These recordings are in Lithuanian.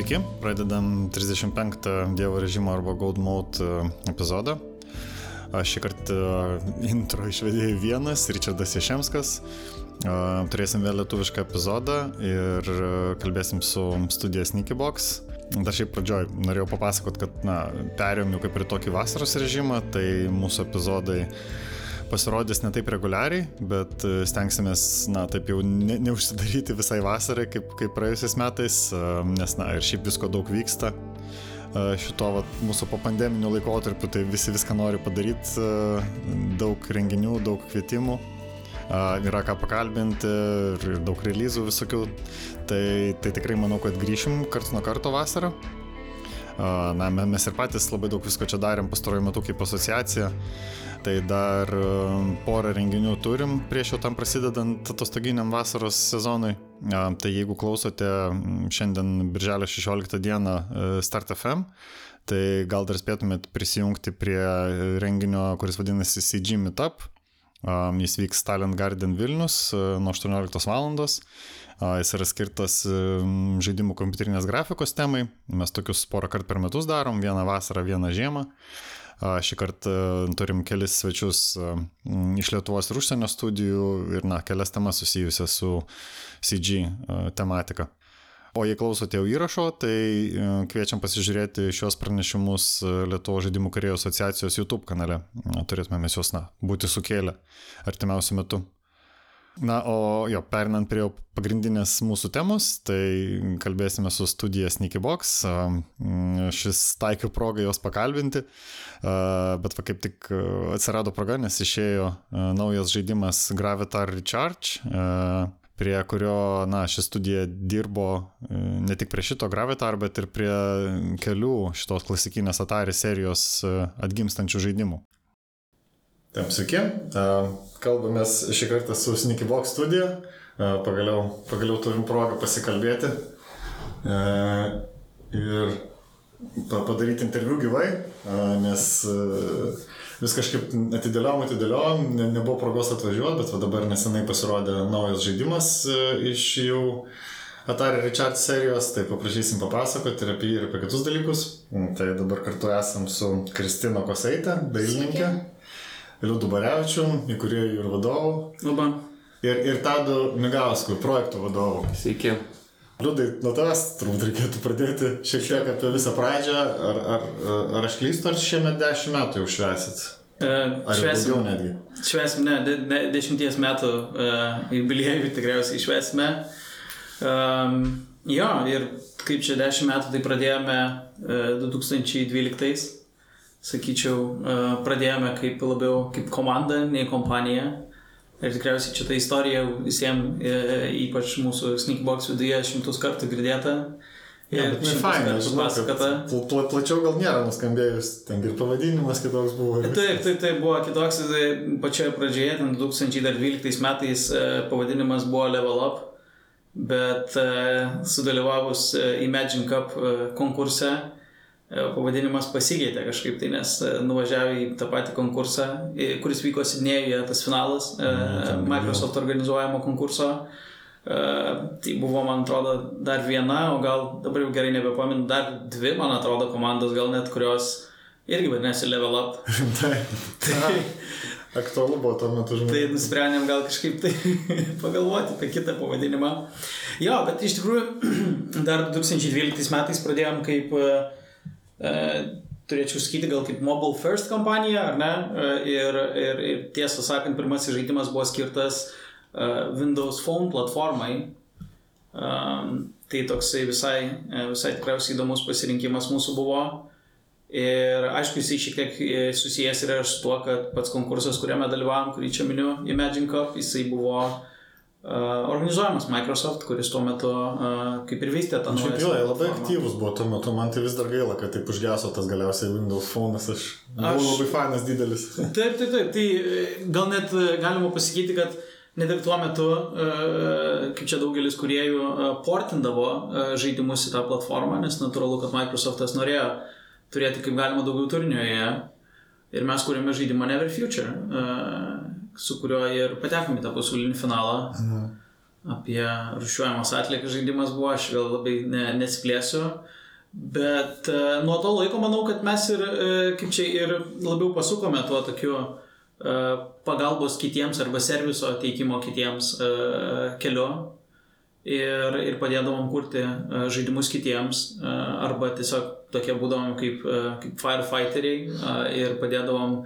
Sveiki, pradedam 35 Dievo režimo arba Gold Mode epizodą. Aš šį kartą intro išvedėjau vienas, Richardas Ješemskas. Turėsim vėl lietuvišką epizodą ir kalbėsim su studija Sneakybox. Dar šiaip pradžioj norėjau papasakot, kad, na, perėjom jau kaip ir tokį vasaros režimą, tai mūsų epizodai pasirodys ne taip reguliariai, bet e, stengsimės, na, taip jau ne, neužsidaryti visai vasarai, kaip, kaip praėjusiais metais, e, nes, na, ir šiaip visko daug vyksta. E, šito vat, mūsų po pandeminiu laikotarpiu, tai visi viską nori padaryti, daug renginių, daug kvietimų, yra ką pakalbinti ir daug releizų visokių. Tai, tai tikrai manau, kad grįšim karts nuo karto vasarą. Na, mes ir patys labai daug visko čia darėm pastaruoju metu kaip asociacija. Tai dar um, porą renginių turim prieš jau tam prasidedant atostoginiam vasaros sezonui. Tai jeigu klausote šiandien birželio 16 dieną e, Start FM, tai gal dar spėtumėt prisijungti prie renginio, kuris vadinasi CG Meetup. Jis vyks Talent Garden Vilnius e, nuo 18 val. Jis yra skirtas e, žaidimų kompiuterinės grafikos temai. Mes tokius porą kartų per metus darom, vieną vasarą, vieną žiemą. Šį kartą turim kelis svečius iš Lietuvos ir užsienio studijų ir, na, kelias temas susijusias su CG tematika. O jei klausote jau įrašo, tai kviečiam pasižiūrėti šios pranešimus Lietuvo žaidimų karėjo asociacijos YouTube kanale. Turėtume mes juos, na, būti sukėlę artimiausiu metu. Na, o jo, perinant prie pagrindinės mūsų temos, tai kalbėsime su studija Sneakybox. Šis taikiu progą jos pakalbinti, bet va kaip tik atsirado proga, nes išėjo naujas žaidimas Gravitar Recharge prie kurio, na, ši studija dirbo ne tik prie šito Gravitar, bet ir prie kelių šitos klasikinės Atari serijos atgimstančių žaidimų. Taip, sveiki. Kalbamės šį kartą su Sneaky Box studija. Pagaliau, pagaliau turim progą pasikalbėti ir padaryti interviu gyvai, nes vis kažkaip atidėliom, atidėliom, ne, nebuvo progos atvažiuoti, bet dabar nesenai pasirodė naujas žaidimas iš jų Atari Richard serijos, tai paprašysim papasakoti ir apie jį, ir apie kitus dalykus. Tai dabar kartu esam su Kristina Kosaitė, dailininkė. Sveiki. Liudu Barevičium, įkūrėjų ir vadovų. Labą. Ir, ir Tadu Migausku, projektų vadovų. Sveiki. Liudai, nuo tavęs turbūt reikėtų pradėti šiek tiek apie visą pradžią. Ar, ar, ar aš klystu, ar šiemet dešimt metų jau švesit? E, ar švesim, daugiau netgi? Švesim, ne, de, de, dešimties metų uh, jubiliejų tikriausiai švesime. Um, jo, ir kaip čia dešimt metų tai pradėjome uh, 2012 sakyčiau, e, pradėjome kaip labiau kaip komanda, nei kompanija. Ir tikriausiai čia ta istorija visiems, e, ypač mūsų Sneakbox viduje, šimtus kartų girdėta. Ja, bet tai faina, pasakota. Pla, plačiau gal nėra nuskambėjus, ten ir pavadinimas kitoks buvo. Taip, taip, tai buvo kitoks, tai pačioje pradžioje, ten 2012 metais e, pavadinimas buvo Level Up, bet sudalyvavus Imagine Cup konkurse, E, pavadinimas pasikeitė kažkaip tai, nes e, nuvažiavę į tą patį konkursą, kuris vyko Sidnėjuje, tas finalas mm, Microsoft organizuojamo konkurso. Tai buvo, man atrodo, dar viena, o gal dabar jau gerai nebepaminu, dar dvi, man atrodo, komandos, gal net kurios irgi vadinasi Level Up. tai, tai, aktualu buvo tuo metu žinoti. Tai nusprendėm gal kažkaip tai pagalvoti apie kitą pavadinimą. Jo, bet iš tikrųjų dar 2012 metais pradėjom kaip uh, E, turėčiau sakyti, gal kaip Mobile First kompanija, ar ne? E, ir, ir, ir tiesą sakant, pirmasis žaidimas buvo skirtas uh, Windows Phone platformai. Tai toksai visai, visai tikriausiai įdomus pasirinkimas mūsų buvo. Ir aišku, jisai šiek tiek susijęs yra su tuo, kad pats konkursas, kuriame dalyvavom, kurį čia miniu, Imagine Cup, jisai buvo organizuojamas Microsoft, kuris tuo metu uh, kaip ir vystė tą naują. Šiaip jo, labai aktyvus buvo tuo metu, man tai vis dar gaila, kad taip užgeso tas galiausiai Windows Phone, aš, aš buvau labai fanas didelis. Taip, taip, taip, tai gal net galima pasakyti, kad net ir tuo metu, kaip čia daugelis kuriejų, portindavo žaidimus į tą platformą, nes natūralu, kad Microsoftas norėjo turėti kaip galima daugiau turinio joje. Ir mes kūrėme žaidimą Never Future. Su kuriuo ir patekome į tą pasaulinį finalą. Mhm. apie rušiuojamas atliekas žaidimas buvo, aš vėl labai ne, nesiplėsiu. Bet uh, nuo to laiko manau, kad mes ir, uh, kaip čia, ir labiau pasukome tuo tokiu uh, pagalbos kitiems arba serviso teikimo kitiems uh, keliu ir, ir padėdavom kurti uh, žaidimus kitiems uh, arba tiesiog tokie būdavom kaip, uh, kaip firefighteriai uh, ir padėdavom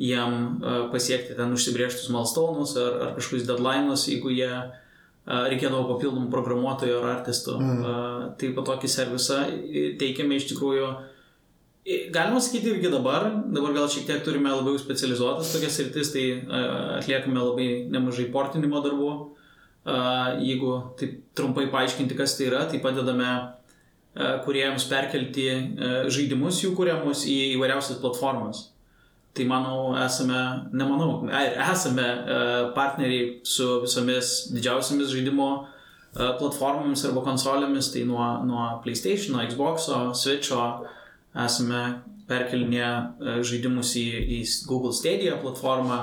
jiem uh, pasiekti ten užsibrieštus milestonus ar, ar kažkokius deadline'us, jeigu jie uh, reikėdavo papildomų programuotojų ar artistų. Mm. Tai po tokį servisą teikiame iš tikrųjų, galima sakyti irgi dabar, dabar gal šiek tiek turime labiau specializuotas tokias rytis, tai atliekame labai nemažai portinimo darbų. Jeigu taip trumpai paaiškinti, kas tai yra, tai padedame kuriejams perkelti žaidimus jų kuriamus į įvairiausias platformas. Tai manau, esame, nemanau, esame e, partneriai su visomis didžiausiamis žaidimo e, platformomis arba konsolėmis, tai nuo, nuo PlayStation, Xbox, Switch esame perkelinę e, žaidimus į, į Google Stadia platformą,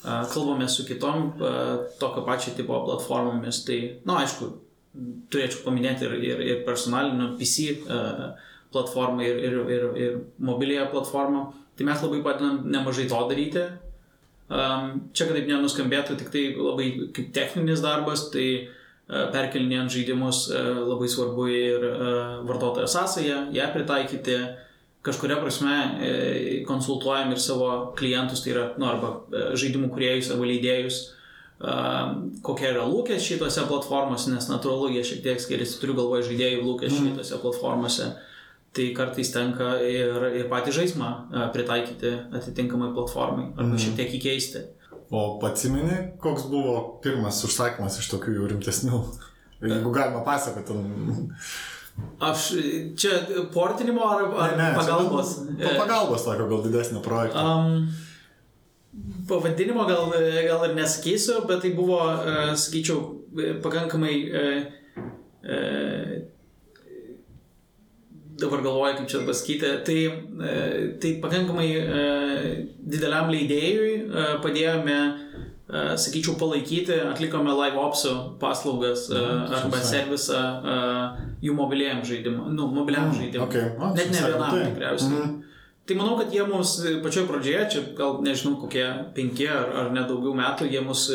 kalbame su kitom tokio pačio tipo platformomis, tai, na, nu, aišku, turėčiau paminėti ir, ir, ir personalinio PC platformą, ir, ir, ir, ir mobilėje platformą. Tai mes labai padedam nemažai to daryti. Um, čia, kad taip nenuskambėtų, tik tai labai kaip techninis darbas, tai uh, perkelinėjant žaidimus uh, labai svarbu ir uh, vartotojo sąsąją, ją pritaikyti. Kažkuria prasme konsultuojam ir savo klientus, tai yra, nu, arba žaidimų kuriejus arba leidėjus, kokie yra lūkesčiai tose platformose, nes natūralu jie šiek tiek skiriasi, turiu galvoje žaidėjų lūkesčiai mm. tose platformose. Uh, tai kartais tenka ir, ir patį žaidimą e, pritaikyti atitinkamai platformai arba mm. šiek tiek įkeisti. O atsimeni, koks buvo pirmas užsakymas iš tokių jau rimtesnių, jeigu galima pasakoti? Aš čia portinimo ar, ar ne, ne, pagalbos? Pa, pagalbos tokio gal didesnio projekto. Um, pavadinimo gal, gal ir nesakysiu, bet tai buvo, uh, sakyčiau, pakankamai uh, uh, dabar galvoju, kaip čia pasakyti, tai, e, tai pakankamai e, dideliam leidėjui e, padėjome, sakyčiau, palaikyti, atlikome live opsų paslaugas mhm, arba servisą jų mobiliam žaidimui, nu, mobiliam mm, žaidimui. Okay. O, Net ne vienam tai. tikriausiai. Mm. Tai manau, kad jie mums pačioje pradžioje, čia gal nežinau kokie penki ar, ar net daugiau metų, jie mus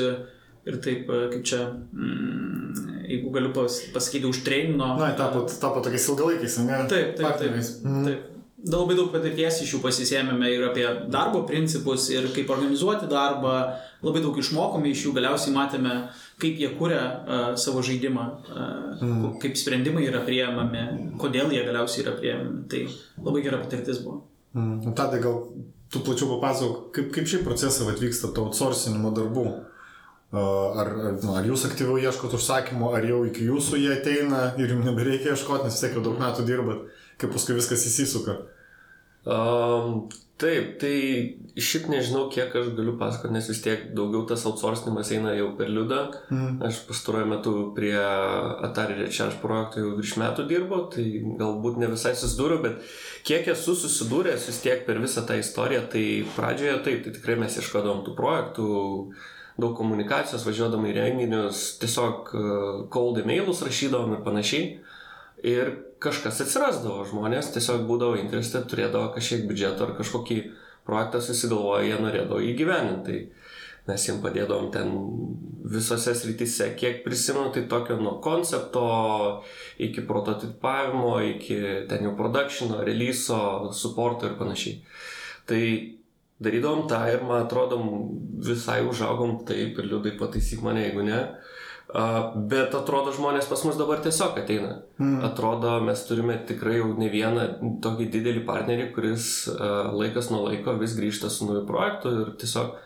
ir taip, kaip čia, mm, jeigu galiu pas, pasakyti, užtreinino. Na, tapo, tapo tokiais ilgalaikiais, ne? Taip, taip, taip. Mm. taip. Da labai daug patirties iš jų pasisėmėme ir apie darbo principus, ir kaip organizuoti darbą, labai daug išmokome iš jų, galiausiai matėme, kaip jie kuria uh, savo žaidimą, uh, mm. kaip sprendimai yra prieimami, kodėl jie galiausiai yra prieimami. Tai labai gera patirtis buvo. Mm. Tada gal tu plačiau papasakok, kaip, kaip šį procesą atvyksta to outsourcinimo darbų? Ar, nu, ar jūs aktyviau ieškot užsakymų, ar jau iki jūsų jie ateina ir jums nebereikia ieškoti, nes vis tiek jau daug metų dirbat, kaip paskui viskas įsisuka. Um, taip, tai šiaip nežinau, kiek aš galiu pasakoti, nes vis tiek daugiau tas outsourcinimas eina jau per liudą. Mm. Aš pastaruoju metu prie Atari Recharge projekto jau virš metų dirbu, tai galbūt ne visai susidūriau, bet kiek esu susidūręs vis tiek per visą tą istoriją, tai pradžioje taip, tai tikrai mes ieškodom tų projektų daug komunikacijos, važiuodami į renginius, tiesiog e, cold emailus rašydavom ir panašiai. Ir kažkas atsirasdavo, žmonės tiesiog būdavo interested, turėdavo kažkiek biudžeto ar kažkokį projektą susigalvoję, jie norėdavo įgyveninti. Tai mes jiems padėdavom ten visose srityse, kiek prisimenu, tai tokio nuo koncepto iki prototipavimo, iki ten jau productiono, releaso, supporto ir panašiai. Tai darydavom tą ir man atrodo visai užaugom taip ir liūdai pataisyk mane, jeigu ne. Bet atrodo žmonės pas mus dabar tiesiog ateina. Mm. Atrodo mes turime tikrai jau ne vieną tokį didelį partnerį, kuris laikas nuo laiko vis grįžta su nauju projektu ir tiesiog uh,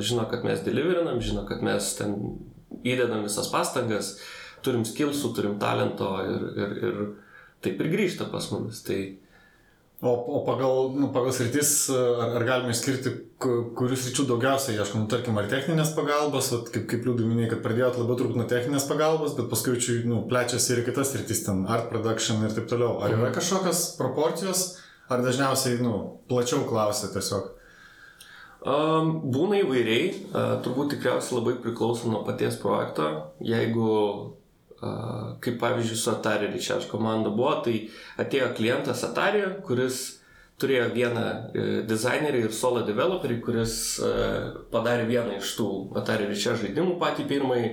žino, kad mes deliverinam, žino, kad mes ten įdedam visas pastangas, turim skilsų, turim talento ir, ir, ir taip ir grįžta pas mumis. Tai O, o pagal, nu, pagal sritis, ar, ar galime išskirti, kurius ryčių daugiausiai ieškom, nu, tarkim, ar techninės pagalbos, vat, kaip, kaip liūdų minėjai, kad pradėjot labiau turbūt nuo techninės pagalbos, bet paskui čia nu, plečiasi ir kitas sritis, ten art production ir taip toliau. Ar yra mhm. kažkokios proporcijos, ar dažniausiai nu, plačiau klausia tiesiog? Um, būna įvairiai, uh, turbūt tikriausiai labai priklauso nuo paties projekto. Jeigu, kaip pavyzdžiui, su Atari Recharge komanda buvo, tai atėjo klientas Atari, kuris turėjo vieną uh, dizainerį ir solo developerį, kuris uh, padarė vieną iš tų Atari Recharge žaidimų patį pirmąjį.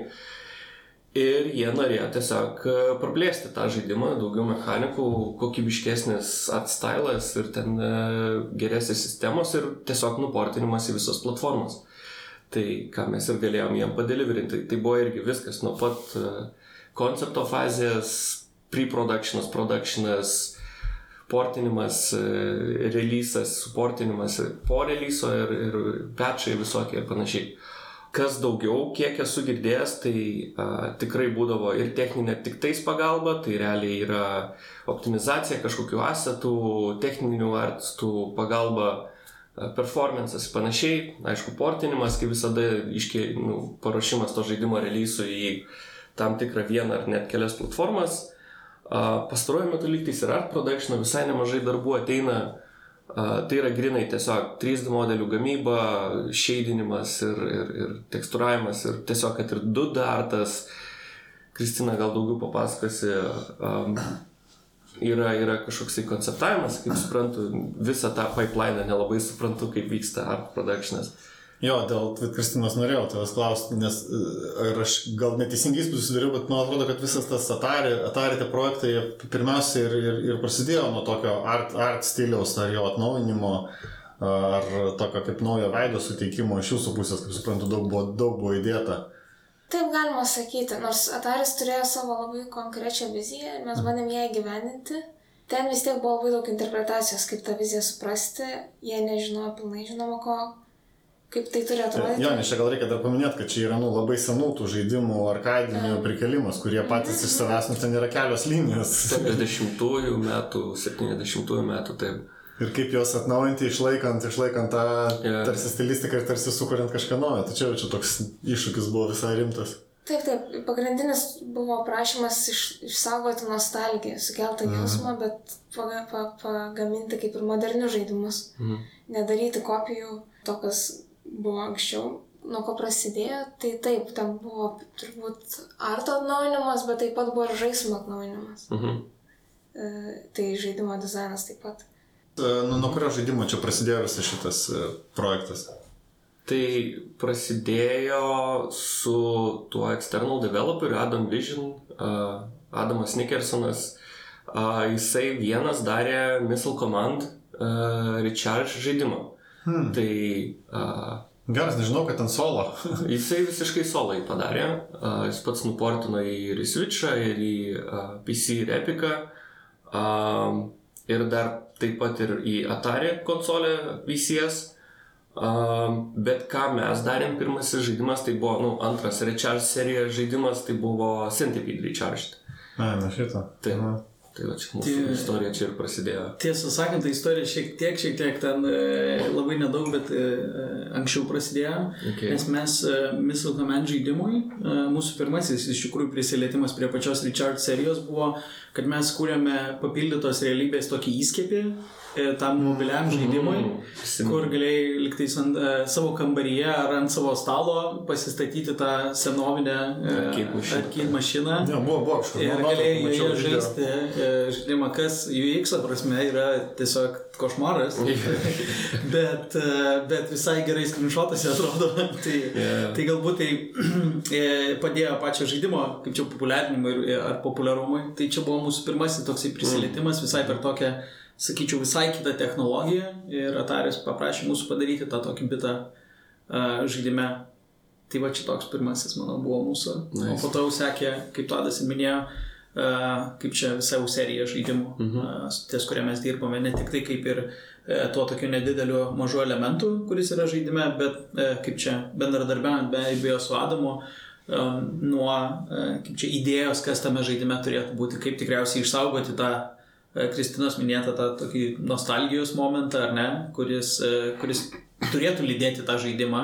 Ir jie norėjo tiesiog e, praplėsti tą žaidimą, daugiau mechanikų, kokybiškesnis atstylas ir ten e, geresnės sistemos ir tiesiog nuportinimas į visas platformas. Tai ką mes ir galėjom jiem padeliverinti. Tai buvo irgi viskas nuo pat e, koncepto fazės, pre-productionas, productionas, portinimas, releasas, supportinimas po releaso ir, ir patchai visokie ir panašiai. Kas daugiau, kiek esu girdėjęs, tai a, tikrai būdavo ir techninė tik tais pagalba, tai realiai yra optimizacija kažkokiu asetų, techninių artistų pagalba, performances ir panašiai. Aišku, portinimas, kaip visada, iškė, nu, paruošimas to žaidimo releasų į tam tikrą vieną ar net kelias platformas. Pastaruoju metu lygtais ir art production visai nemažai darbų ateina Tai yra grinai tiesiog 3D modelių gamyba, šeidinimas ir, ir, ir tekstūravimas ir tiesiog, kad ir 2D artas. Kristina gal daugiau papasakosi. Um, yra, yra kažkoks tai konceptavimas, kaip suprantu, visą tą pipeline nelabai suprantu, kaip vyksta art productionas. Jo, dėl Kristinos norėjau tavęs klausti, nes ar aš gal neteisingai susidariau, bet man atrodo, kad visas tas Atari, Atari tie projektai pirmiausia ir, ir, ir prasidėjo nuo tokio art, art stiliaus ar jo atnaujinimo, ar tokio kaip naujo veido suteikimo iš jūsų pusės, kaip suprantu, daug buvo, daug buvo įdėta. Taip galima sakyti, nors Ataris turėjo savo labai konkrečią viziją ir mes mhm. bandėm ją įgyveninti. Ten vis tiek buvo labai daug interpretacijos, kaip tą viziją suprasti. Jie nežinojo pilnai, žinoma, ko, kaip tai turi atrodyti. Jo, nes čia gal reikia dar paminėti, kad čia yra nu, labai senų tų žaidimų arkadinių prikelimas, kurie patys iš savęs, nu ten yra kelios linijos. 70-ųjų metų, 70-ųjų metų, taip. Ir kaip juos atnaujinti, išlaikant, išlaikant tą yeah. tarsi stilistiką ir tarsi sukuriant kažką naujo. Tačiau čia toks iššūkis buvo visai rimtas. Taip, taip, pagrindinis buvo prašymas iš, išsaugoti nostalgiją, sukeltą mhm. jausmą, bet pagaminti pa, pa, kaip ir modernius žaidimus. Mhm. Nedaryti kopijų to, kas buvo anksčiau, nuo ko prasidėjo, tai taip, ten buvo turbūt arto atnaujinimas, bet taip pat buvo ir žaismo atnaujinimas. Mhm. E, tai žaidimo dizainas taip pat. E, nu, nuo kurio žaidimo čia prasidėjo visas šitas e, projektas? Tai prasidėjo su tuo external developeriu Adam Vision, uh, Adamas Nickersonas. Uh, jisai vienas darė Missile Command uh, Recharge žaidimą. Hmm. Tai... Uh, Geras, nežinau, kad ten solo. jisai visiškai solo jį padarė. Uh, jis pats nuportino ir į Switch'ą, ir į uh, PC ir Epic'ą. Uh, ir dar taip pat ir į Atari konsolę VCS. Uh, bet ką mes darėm, pirmasis žaidimas tai buvo, nu, antras Recharge serijos žaidimas, tai buvo Centipede Recharged. A, na šitą. Taip. Aha. Tai va, čia mūsų tai, istorija čia ir prasidėjo. Tiesą sakant, ta istorija šiek tiek, šiek tiek ten e, labai nedaug, bet e, anksčiau prasidėjo. Okay. Nes mes e, Missile Command žaidimui, mūsų pirmasis iš tikrųjų prisilietimas prie pačios Richard serijos buvo, kad mes kūrėme papildytos realybės tokį įskėpį tam mobiliam žaidimui, mm, kur galėjai liktais ant uh, savo kambaryje ar ant savo stalo pasistatyti tą senovinę uh, arcade mašiną. Ne, buvo, buvo kažkas. Ir galėjai joje žaisti uh, žaidimą, kas UX prasme yra tiesiog košmaras. bet, uh, bet visai gerai skrinšotas atrodo. tai, yeah. tai galbūt tai padėjo pačio žaidimo, kaip čia populiarinimui ar populiarumui. Tai čia buvo mūsų pirmasis toksai prisilietimas visai per tokią sakyčiau, visai kitą technologiją ir Ataris paprašė mūsų padaryti tą tokį bitą uh, žaidime. Tai va čia toks pirmasis, manau, buvo mūsų. Nice. O po to jau sekė, kaip Tadas ir minėjo, uh, kaip čia visa jau serija žaidimų, uh -huh. uh, ties kuria mes dirbame, ne tik tai kaip ir uh, tuo tokiu nedideliu mažu elementu, kuris yra žaidime, bet uh, kaip čia bendradarbiaujant be abejo su Adamu, um, nuo, uh, kaip čia idėjos, kas tame žaidime turėtų būti, kaip tikriausiai išsaugoti tą Kristinos minėtą tą tokį nostalgijos momentą, ar ne, kuris, e, kuris turėtų lydėti tą žaidimą.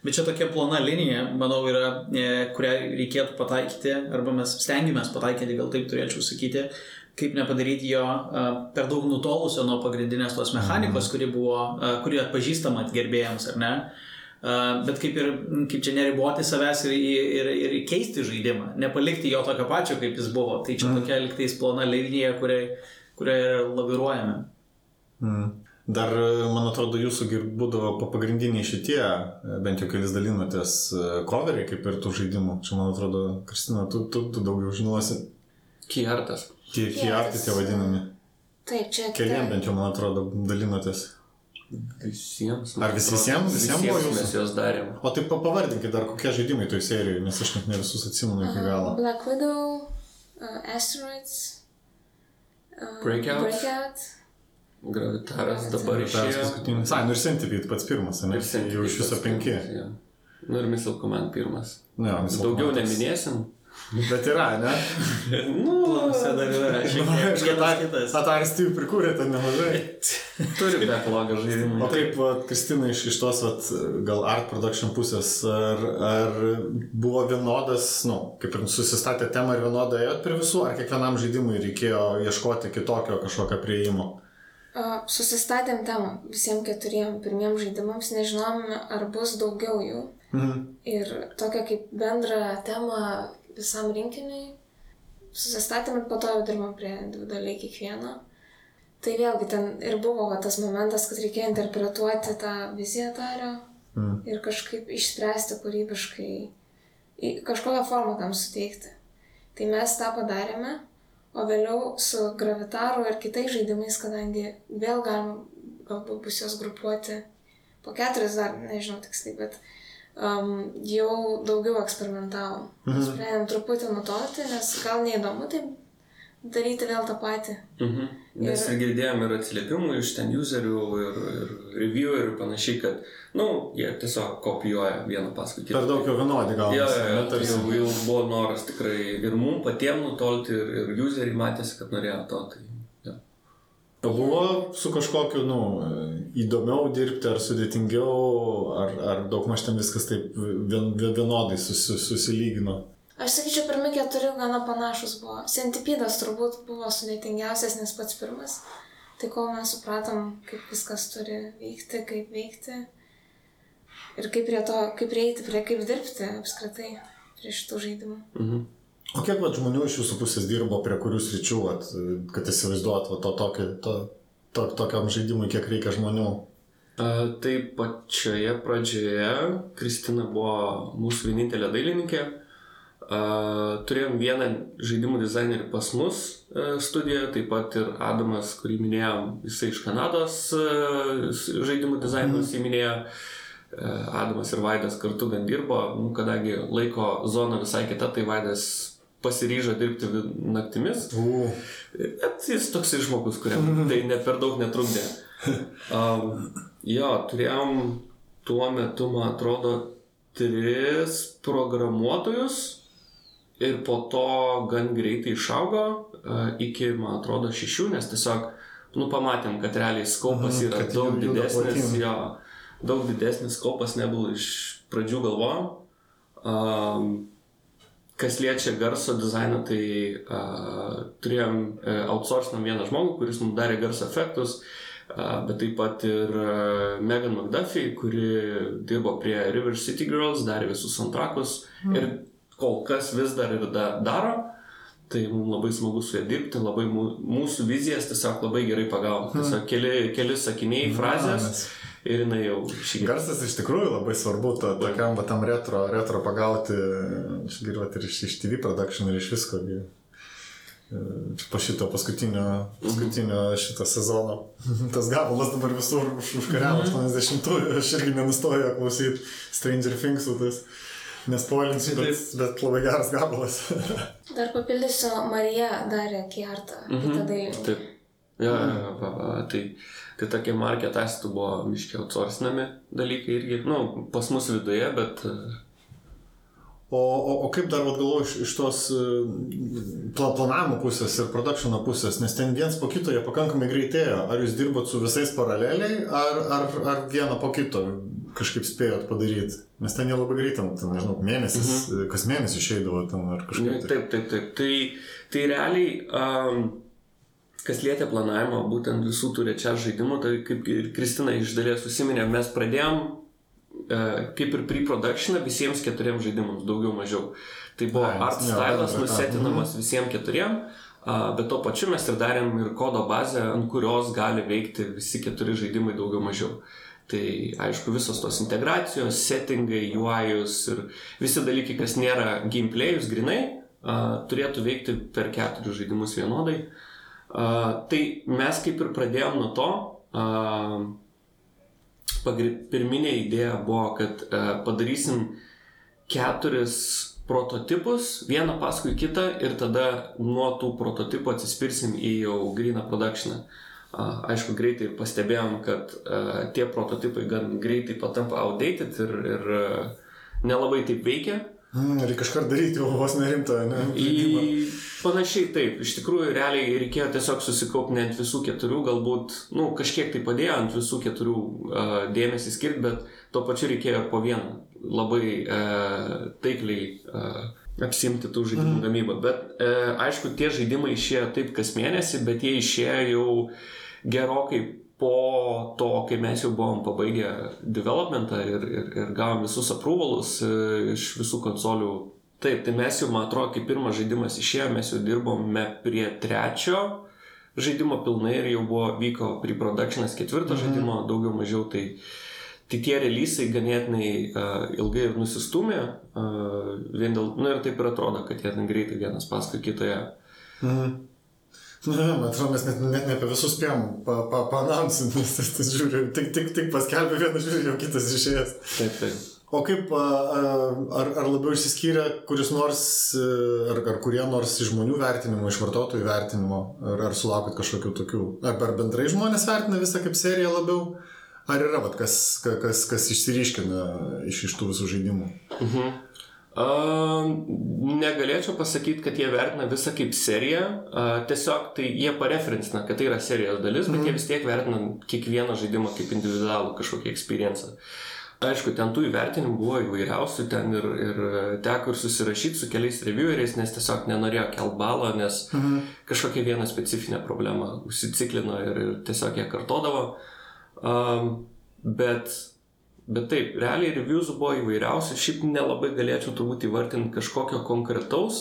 Bet čia tokia plona linija, manau, yra, e, kurią reikėtų pataikyti, arba mes stengiamės pataikyti, gal taip turėčiau sakyti, kaip nepadaryti jo per daug nutolusio nuo pagrindinės tos mechanikos, kuri buvo, kuri atpažįstama gerbėjams, ar ne? Bet kaip ir, kaip čia neriboti savęs ir, ir, ir keisti žaidimą, nepalikti jo tokio pačio, kaip jis buvo. Tai čia tokia liktais plona linija, kurioje kuria laviruojame. Mm. Dar, man atrodo, jūsų būdavo pa- pagrindiniai šitie, bent jau kelis dalinotės coveriai, kaip ir tų žaidimų. Čia, man atrodo, Kristina, tu, tu, tu daugiau žinosi. Kiartas. Tie kiartai tie vadinami. Taip, čia Keliem bent jau, man atrodo, dalinotės. Visiems. Ar vis- visiems- visiems buvo jūsų? Mes juos darėm. O tai pa- pavardinkit dar kokie žaidimai toj serijoje, nes aš net ne visus atsimenu iki galo. Black Widow, uh, Asteroids, uh, Breakout. Breakout. Gravitaras dabar išėjo. paskutinis. Ai, nu ir Centipede pats pirmas, ne? Ir Centipede Jau iš viso penki. pirmas, jo. Nu ir Missile Command pirmas. Jo, Missile Daugiau Commandas. neminėsim. Bet yra, ne? nu, Planuose dar yra vienas kitas. Ataris tai prikūrė ten nemažai. turi backlogą žaidimų. O kaip, Kristina, iš, iš tos, vat, gal art production pusės, ar, ar buvo vienodas, nu, kaip ir susistatė temą ir vienodai ėjot prie visų, ar kiekvienam žaidimui reikėjo ieškoti kitokio kažkokio prieimo? Uh, susistatėm temą visiems keturiem pirmiem žaidimams, nežinom, ar bus daugiau jų. Mhm. Ir tokią kaip bendrą temą visam rinkiniui susistatėm ir po to jau dirbam prie individualiai kiekvieno. Tai vėlgi ten ir buvo va, tas momentas, kad reikėjo interpretuoti tą viziją tario Mhm. ir kažkaip išspręsti kūrybiškai, kažkokią formą tam suteikti. Tai mes tą padarėme, o vėliau su gravitaru ir kitais žaidimais, kadangi vėl galim galbūt bus juos grupuoti po keturis dar, nežinau tiksliai, bet um, jau daugiau eksperimentavom. Mhm. Sprendėm truputį nutolti, nes gal neįdomu taip daryti vėl tą patį. Mhm. Nes Ir- ir girdėjom ir atsiliepimų iš ten userių ir, ir reviewerių ir panašiai, kad, na, nu, jie tiesiog kopijuoja vieną paskui kitą. Per daug jau vienodi gal. Jo, jo, jo, tai jau, jau buvo noras tikrai ir mums patiems nutolti, ir, ir useriai matėsi, kad norėjo to. Tai, buvo su kažkokiu, nu, įdomiau dirbti, ar sudėtingiau, ar, ar daug maž ten viskas taip vien, vien- vienodai susi, susilygino? Aš sakyčiau, pirmi keturi gana panašus buvo. Sentipidas turbūt buvo sudėtingiausias, nes pats pirmas. Tai kol mes supratom, kaip viskas turi veikti, kaip veikti. Ir kaip prie to, kaip prieiti, prie kaip dirbti apskritai prie šitų žaidimų. Mhm. O kiek vat, žmonių iš jūsų pusės dirbo prie kurių sričių, vat, kad įsivaizduot vat, to, tokio, to, to, tokiam žaidimui, kiek reikia žmonių? A, tai pačioje pradžioje Kristina buvo mūsų vienintelė dailininkė. A, turėjom vieną žaidimų dizainerį pas mus e, studijoje, taip pat ir Adamas, kurį minėjom, jisai iš Kanados e, žaidimų dizainas įminėjo. E, Adamas ir Vaidas kartu gan dirbo, nu, kadangi laiko zona visai kita, tai Vaidas pasiryžo dirbti naktimis. U, Bet jis toks žmogus, kuriam tai ne per daug netrukdė. Um, jo, turėjom tuo metu, man atrodo, tris programuotojus ir po to gan greitai išaugo uh, iki, man atrodo, šešių, nes tiesiog, nu, pamatėm, kad realiai skopas Mhm, yra kad daug didesnis, jo, daug didesnis skopas negu iš pradžių galvojom. Um, Kas liečia garso dizainą, tai uh, turėjom uh, outsourcinam vieną žmogų, kuris mums darė garso efektus, uh, bet taip pat ir uh, Megan McDuffie, kuri dirbo prie River City Girls, darė visus antrakus mm. ir kol kas vis dar ir da, daro. Tai mums labai smagu su ja dirbti, labai mū, mūsų vizijas tiesiog labai gerai pagavo. Tiesiog keli, keli sakiniai, frazės Nes ir jinai jau šį Garsas iš tikrųjų labai svarbu, to, tokiam va, tam retro, retro pagauti, girdžiu ir iš, iš TV production ir iš visko. E, Po šito paskutinio, paskutinio šito sezono. Tas gabalas dabar visur už, užkariavo 80-ųjų, aš irgi nenustoju klausyti Stranger Things, tas nespoilinsiu, bet, bet labai geras gabalas. Dar papildysiu, Marija darė kiartą, Mhm. kitą dailį. Taip. Jo, jo, jo, va, tai, tai tokie market testų buvo miškiai outsourcinami dalykai irgi, nu, pas mus viduje, bet O, o, o kaip dar galvoju iš, iš tos e, pla, planavimo pusės ir produkšino pusės, nes ten viens po kito jie pakankamai greitėjo. Ar jūs dirbot su visais paraleliai, ar, ar, ar vieną po kito kažkaip spėjot padaryti? Nes ten jie labai greitai, ten, nežinau, mėnesis, mhm. kas mėnesį išeidavo ten ar nu, kažkaip. tai. taip, taip, taip. Tai, tai realiai um, kas lietė planavimą, būtent visų tų rečia žaidimų, tai kaip ir Kristina iš dalies susiminė, mes pradėjom e, kaip ir pre-productioną visiems keturiems žaidimams, daugiau mažiau. Tai buvo Ai, art stylas nusetinamas visiems keturiem, bet tuo pačiu mes ir darėm ir kodo bazę, ant kurios gali veikti visi keturi žaidimai daugiau mažiau. Tai aišku, visos tos integracijos, settingai, UI'us ir visi dalykai, kas nėra gameplay'us grinai, turėtų veikti per keturius žaidimus vienodai. A, tai mes kaip ir pradėjom nuo to, a, pagri- pirminė idėja buvo, kad a, padarysim keturis prototipus, vieną paskui kitą ir tada nuo tų prototipų atsispirsim į jau gryną productioną. A, Aišku, greitai pastebėjom, kad tie prototipai gan greitai patampa outdated ir, ir nelabai taip veikia. Reikia kažką daryti, jau vos nerimta, ne? žaidimą. Į panašiai taip, iš tikrųjų realiai reikėjo tiesiog susikaupti ne ant visų keturių, galbūt, na, nu, kažkiek tai padėjo ant visų keturių uh, dėmesį skirti, bet tuo pačiu reikėjo ir po vieną labai uh, taikliai uh, apsimti tų žaidimų mm. gamybą. Bet uh, aišku, tie žaidimai išėjo taip kas mėnesį, bet jie išėjo jau gerokai po to, kai mes jau buvom pabaigę developmentą ir, ir, ir gavom visus approvalus uh, iš visų konsolių Taip, tai mes jau, man atrodo, kai pirmas žaidimas išėjo, mes jau dirbome prie trečio žaidimo pilnai ir jau buvo, vyko pre-productionas ketvirto mhm. žaidimo, daugiau mažiau, tai, tai tie releasai ganėtinai uh, ilgai ir nusistumė, uh, vien dėl, na ir taip ir atrodo, kad jie ten greitai vienas paskui kitoje. Mhm. Na, man atrodo, mes net, net ne apie visus spėjom pa, pa, paanonsinti, nes tas, tas žiūriu, tik, tik, tik paskelbė vieną žiūriu, jau kitas išėjęs. Taip, taip. O kaip, ar, ar labiau išsiskyrė kuris nors, e, ar, ar kurie nors iš žmonių vertinimo, iš vartotojų vertinimo, ar, ar sulaukit kažkokių tokių, ar, ar bendrai žmonės vertina visą kaip seriją labiau, ar yra, vat, kas, ka- kas, kas išsiriškina iš, iš tų visų žaidimų? Mhm. Negalėčiau pasakyti, kad jie vertina visą kaip seriją, tiesiog tai jie pareferencina, kad tai yra serijos dalis, bet jie vis tiek vertina kiekvieną žaidimą kaip individualų kažkokį experienciją. Aišku, ten tų įvertinimų buvo įvairiausių, ten ir, ir teko ir susirašyti su keliais revieweriais, nes tiesiog nenorėjo kelt balą, nes mhm. kažkokia viena specifinė problema užsiciklino ir, ir tiesiog ją kartodavo. Um, bet, bet taip, realiai reviews buvo įvairiausi, šiaip nelabai galėčiau turbūt įvardinti kažkokio konkretaus,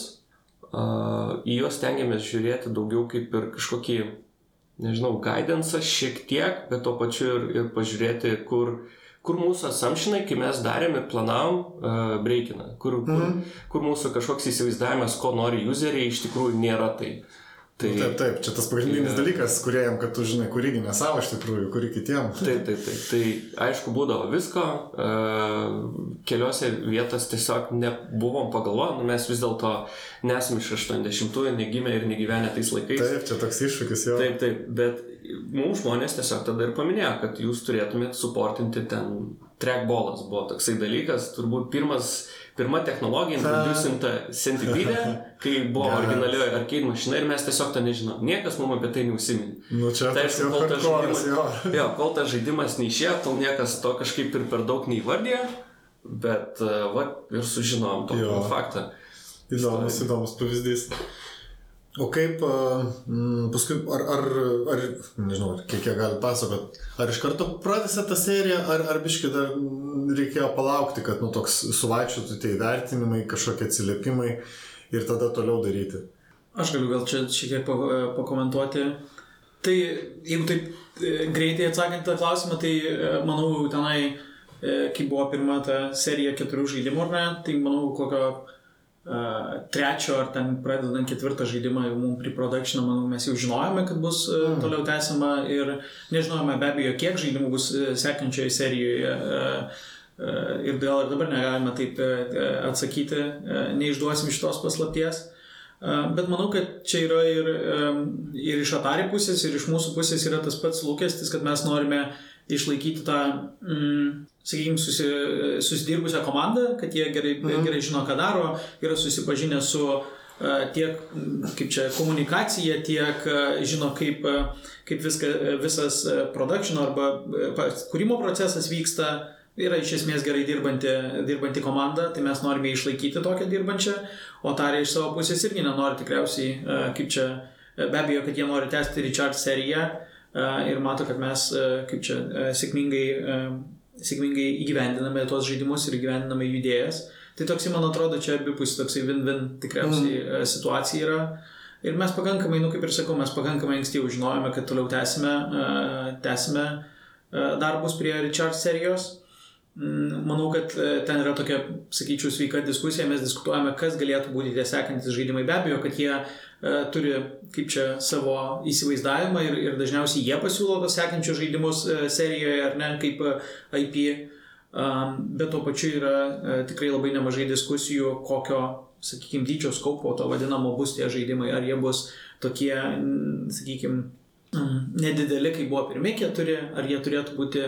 uh, į juos tengiamės žiūrėti daugiau kaip ir kažkokį, nežinau, guidance šiek tiek, bet tuo pačiu ir, ir pažiūrėti, kur kur mūsų assumptionai, kai mes darėm ir planavom, uh, breikina, kur, kur, Mhm. kur mūsų kažkoks įsivaizdavimas, ko nori useriai, iš tikrųjų nėra tai. Tai, Taip, taip, čia tas pagrindinis Jo. dalykas, kuriejam, kad tu žinai, kuri ne savo iš tikrųjų, kuri kitiem. Taip, taip, taip. Tai aišku, būdavo visko. Uh, keliose vietos tiesiog nebuvom pagalvoję, nu, mes vis dėlto nesame iš 80-ųjų, negimę ir negyvenę tais laikais. Taip, čia toks iššūkis jo. Taip, taip, bet mums žmonės tiesiog tada ir paminėjo, kad jūs turėtumėt suportinti ten trackballas buvo toksai dalykas, turbūt pirmas, pirma technologija introducinta Centipede, kai buvo originalioji arcade mašina ir mes tiesiog to nežinom. Niekas mums apie tai neusiminė. Nu čia Tai aišku, kol tas hardcore'as, jo. žaidimas, jo, kol tas žaidimas neišėjo, tol niekas to kažkaip ir per daug neįvardė, bet uh, va, ir sužinom tokį faktą. Įdomus, įdomus pavyzdys. O kaip, a, mm, paskui, ar, ar, ar nežinau, kiek jie gali pasakot, ar iš karto pradėsite tą seriją, ar, ar biškai dar reikėjo palaukti, kad, nu, toks suvaikščiotų tie įvertinimai, kažkokie atsiliepimai ir tada toliau daryti. Aš galiu gal čia šiek tiek pa- pakomentuoti. Tai jeigu taip e, greitai atsakant tą klausimą, tai e, manau tenai, e, kai buvo pirma ta serija keturių žaidimų, ar ne, tai manau kokio trečio ar ten pradedant ketvirtą žaidimą jau mums pre-production, manau, mes jau žinojome, kad bus uh, toliau tęsiama ir nežinojome be abejo, kiek žaidimų bus sekančioje serijoje. Ir dėl ir dabar negalime taip atsakyti, neišduosim šitos paslapties. Bet manau, kad čia yra ir, ir iš Atari pusės, ir iš mūsų pusės yra tas pats lūkestis, kad mes norime išlaikyti tą, mm, sakykime, susi, susidirbusią komandą, kad jie gerai, mhm. gerai žino, ką daro, yra susipažinę su uh, tiek, kaip čia, komunikacija, tiek uh, žino, kaip, uh, kaip viska, visas production arba kūrimo procesas vyksta. Yra iš esmės gerai dirbanti, dirbanti komanda, tai mes norime išlaikyti tokią dirbančią, o tarė iš savo pusės irgi nenori tikriausiai, e, kaip čia, be abejo, kad jie nori tęsti Richard seriją ir mato, kad mes, kaip čia, sėkmingai, sėkmingai įgyvendiname tos žaidimus ir įgyvendiname jų idėjas. Tai toksai, man atrodo, čia abipus toksai win-win tikriausiai mm. situacija yra. Ir mes pakankamai, nu kaip ir sakau, mes pakankamai ankstyvai žinojome, kad toliau tęsime, tęsime darbus prie Richard serijos. Mm, manau, kad ten yra tokia, sakyčiau, sveika diskusija, mes diskutuojame, kas galėtų būti tie sekantis žaidimai. Be abejo, kad jie uh, turi, kaip čia, savo įsivaizdavimą ir, ir dažniausiai jie pasiūlo tos sekančius žaidimus uh, serijoje, ar ne, kaip uh, IP. Bet tuo pačiu yra tikrai labai nemažai diskusijų, kokio, sakykime, dydžio skaupo to vadinamo bus tie žaidimai, ar jie bus tokie, sakykime, nedideli, kaip buvo pirmie keturi, ar jie turėtų būti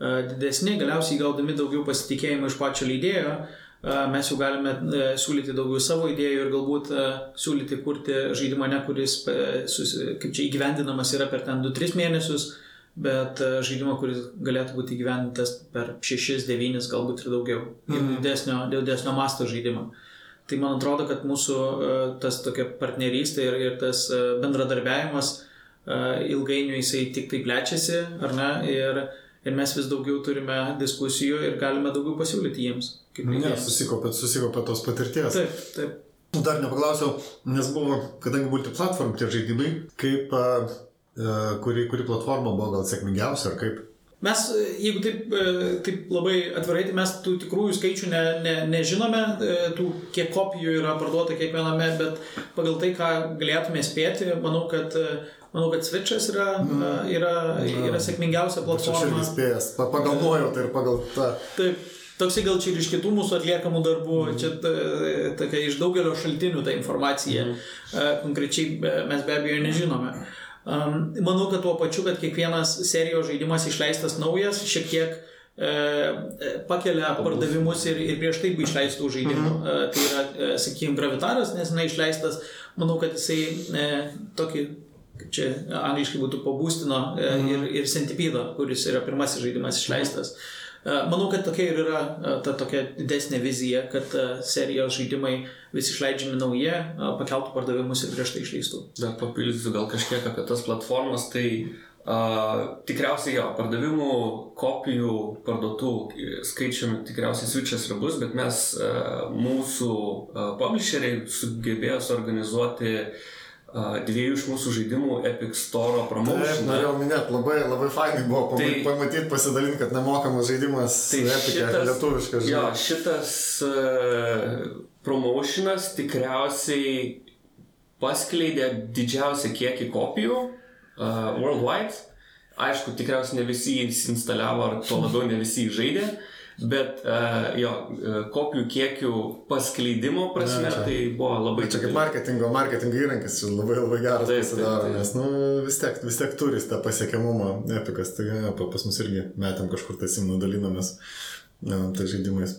didesni, galiausiai gaudami daugiau pasitikėjimo iš pačio leidėjo, mes jau galime siūlyti daugiau savo idėjų ir galbūt siūlyti kurti žaidimą, ne kuris, kaip čia įgyvendinamas yra per ten 2-3 mėnesius, bet žaidimą, kuris galėtų būti įgyvendintas per 6-9, galbūt ir daugiau. Ir mhm. didesnio, didesnio masto žaidimą. Tai man atrodo, kad mūsų tas tokia partnerystė ir, ir tas bendradarbiavimas ilgainiui jisai tik tai plečiasi, ar ne? Ir ir mes vis daugiau turime diskusijų ir galime daugiau pasiūlyti jiems. Ne, susikopėt, susikopėt tos patirties. Taip, taip. Dar nepaklausiau, nes buvo, kadangi multiplatform tie žaidimai, kaip, uh, kuri, kuri platforma buvo gal sėkmingiausia ar kaip? Mes, jeigu taip, taip labai atvirai, tai mes tų tikrųjų skaičių ne, ne, nežinome, tų kiek kopijų yra parduota kiekviename, bet pagal tai, ką galėtume spėti, manau, kad Manau, kad Switch'as yra, mm. yra, yra sėkmingiausia platforma. Aš irgi spėjęs, pagal nuojautą ir pagal tą. Taip. Toksai gal čia ir iš kitų mūsų atliekamų darbų, mm. čia tokia iš daugelio šaltinių ta informacija. Mm. Konkrečiai mes be abejo nežinome. Manau, kad tuo pačiu, kad kiekvienas serijos žaidimas išleistas naujas, šiek tiek e, pakelia pardavimus ir, ir prieš tai buvo išleistų žaidimų. -hmm. Tai yra, sakykime, Gravitaras, nes jinai išleistas, manau, kad jisai e, tokį čia angliškai būtų pabūstino mm. ir, ir Centipede, kuris yra pirmasis žaidimas išleistas. E, manau, kad tokia ir yra e, ta tokia didesnė vizija, kad serijos žaidimai vis išleidžiami nauji, pakeltų pardavimus ir prieš tai išleistų. Dar papildysiu gal kažkiek apie tas platformas, tai uh, tikriausiai jo, pardavimų, kopijų, parduotų skaičiumi tikriausiai switchas ir bus, bet mes, uh, mūsų uh, publisheriai sugebėjo suorganizuoti uh, dviejų iš mūsų žaidimų Epic Store promotion. Taip, norėjau minėti, labai, labai fainai buvo tai, pamatyti, pasidalinti, kad nemokamas žaidimas tai Epic, šitas, lietuviškas žaidimas. Jo, šitas uh, promotionas tikriausiai paskleidė didžiausią kiekį kopijų uh, worldwide. Aišku, tikriausiai ne visi jį instaliavo, ar tuo labiau ne visi jį žaidė. Bet uh, jo, e, kopijų kiekių paskleidimo prasme ja, tai buvo labai... Čia kaip marketingo, marketingo įrankis labai labai geras taip, pasidaro, taip, taip. nes nu, vis, tiek, vis tiek turi tą pasiekiamumą epikas, tai ja, pas mus irgi metam kažkur tai simnu dalinamės ja, tai žaidimais.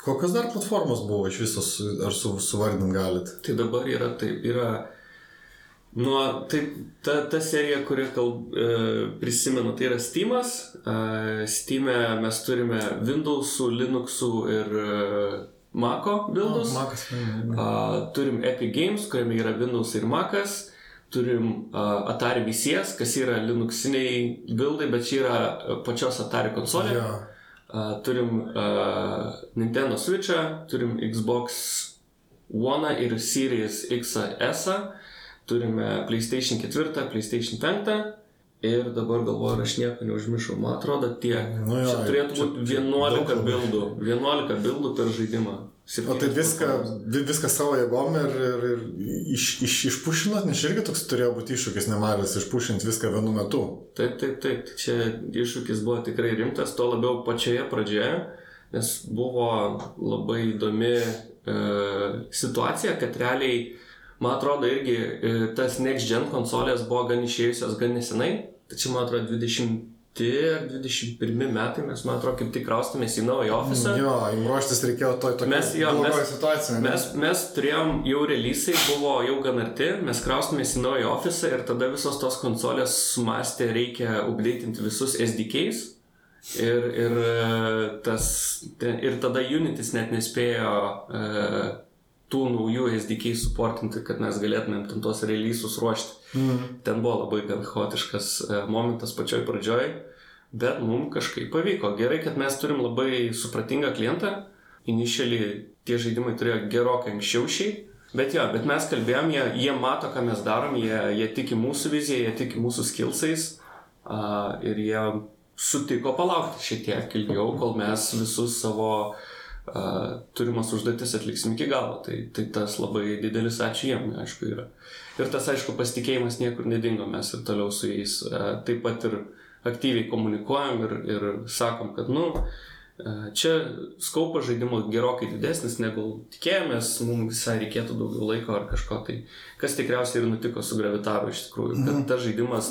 Kokios dar platformos buvo iš visos, ar su, suvardint galit? Tai dabar yra taip, yra Nuo, tai ta, ta serija, kuri kalb, e, prisimenu, tai yra Steamas. E, Steam'e mes turime Windows'ų, Linux'ų ir e, Mac'o bildus. Oh, Mac'as. Uh, turim Epic Games, kuriame yra Windows ir Mac'as. Turim uh, Atari VCS, kas yra Linuxiniai bildai, bet čia yra pačios Atari konsolė. Yeah. Uh, turim uh, Nintendo Switch'ą, turim Xbox One ir Series XS. -ą turime PlayStation 4, PlayStation 5 ir dabar galvoju, aš nieko neužmiršau. Man atrodo, tiek. Nu, jo, čia turėtų būti 11 bildų. 11 bildų per žaidimą. O tai viską, viską savo jėgom ir, ir, ir iš, iš, išpušinot, nes irgi toks turėjo būti iššūkis nemažas, išpušinti viską vienu metu. Taip, taip, taip. Čia iššūkis buvo tikrai rimtas, to labiau pačioje pradžioje, nes buvo labai įdomi e, situacija, kad realiai Man atrodo, irgi e, tas Next Gen konsolės buvo gan išėjusios gan nesenai. Tačiau, man atrodo, 20 ar 21 metai mes, man atrodo, kaip tik kraustumės į naują ofisą. Jo, jums ruoštis reikėjo toj tokiai mes, jo, mes, situacijai. Mes, mes turėjom jau releasai, buvo jau gan arti, mes kraustumės į naują ofisą ir tada visos tos konsolės sumastė, reikia updatinti visus SDKs. Ir, ir, e, tas, ir tada Unitis net nespėjo uh, tų naujų SDK supportinti, kad mes galėtumėm ten tuos releasus ruošti. Mm. Ten buvo labai gan chaotiškas e, momentas pačioj pradžioj, bet mums kažkaip pavyko. Gerai, kad mes turim labai supratingą klientą. Initially tie žaidimai turėjo gerokai anksčiau šiai. Bet jo, bet mes kalbėjom, jie, jie mato, ką mes darom, jie, jie tiki mūsų viziją, jie tiki mūsų skillsais uh, ir jie sutiko palaukti šiek tiek ilgiau, kol mes visus savo uh, turimas užduotis atliksim iki galo. Tai, tai tas labai didelis ačiū jiem, aišku, yra. Ir tas, aišku, pasitikėjimas niekur nedingo, mes ir toliau su jais taip pat ir aktyviai komunikuojam ir, ir sakom, kad, nu, Čia skaupas žaidimo gerokai didesnis negu tikėjomės, mums visai reikėtų daugiau laiko ar kažko tai, kas tikriausiai ir nutiko su Gravitaru iš tikrųjų, kad mhm. tas žaidimas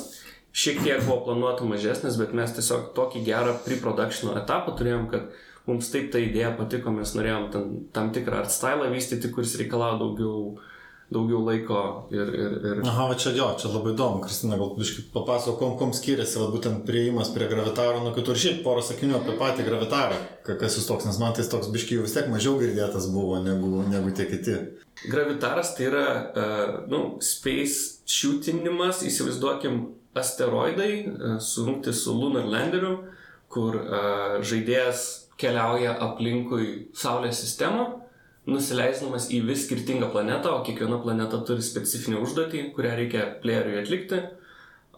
šiek tiek buvo planuota mažesnis, bet mes tiesiog tokį gerą pre-productiono etapą turėjom, kad mums taip ta idėja patiko, mes norėjom tam, tam tikrą art stylą vystyti, kuris reikalavo daugiau daugiau laiko ir... ir, ir... Aha, va čia jo, čia labai įdomu, Kristina, gal biškai papasako, kom, kom skiriasi, va, būtent prieimas prie gravitaro nuo kitur. Šiaip porą sakinių apie patį gravitarą, kas jūs toks, nes man tai toks biškai vis tiek mažiau girdėtas buvo negu, negu tie kiti. Gravitaras tai yra, uh, nu, space shootinimas, įsivaizduokim, asteroidai uh, sujungti su Lunar Landeriu, kur uh, žaidėjas keliauja aplinkui Saulės sistemą nusileisdamas į vis skirtingą planetą, o kiekviena planeta turi specifinę užduotį, kurią reikia playeriui atlikti.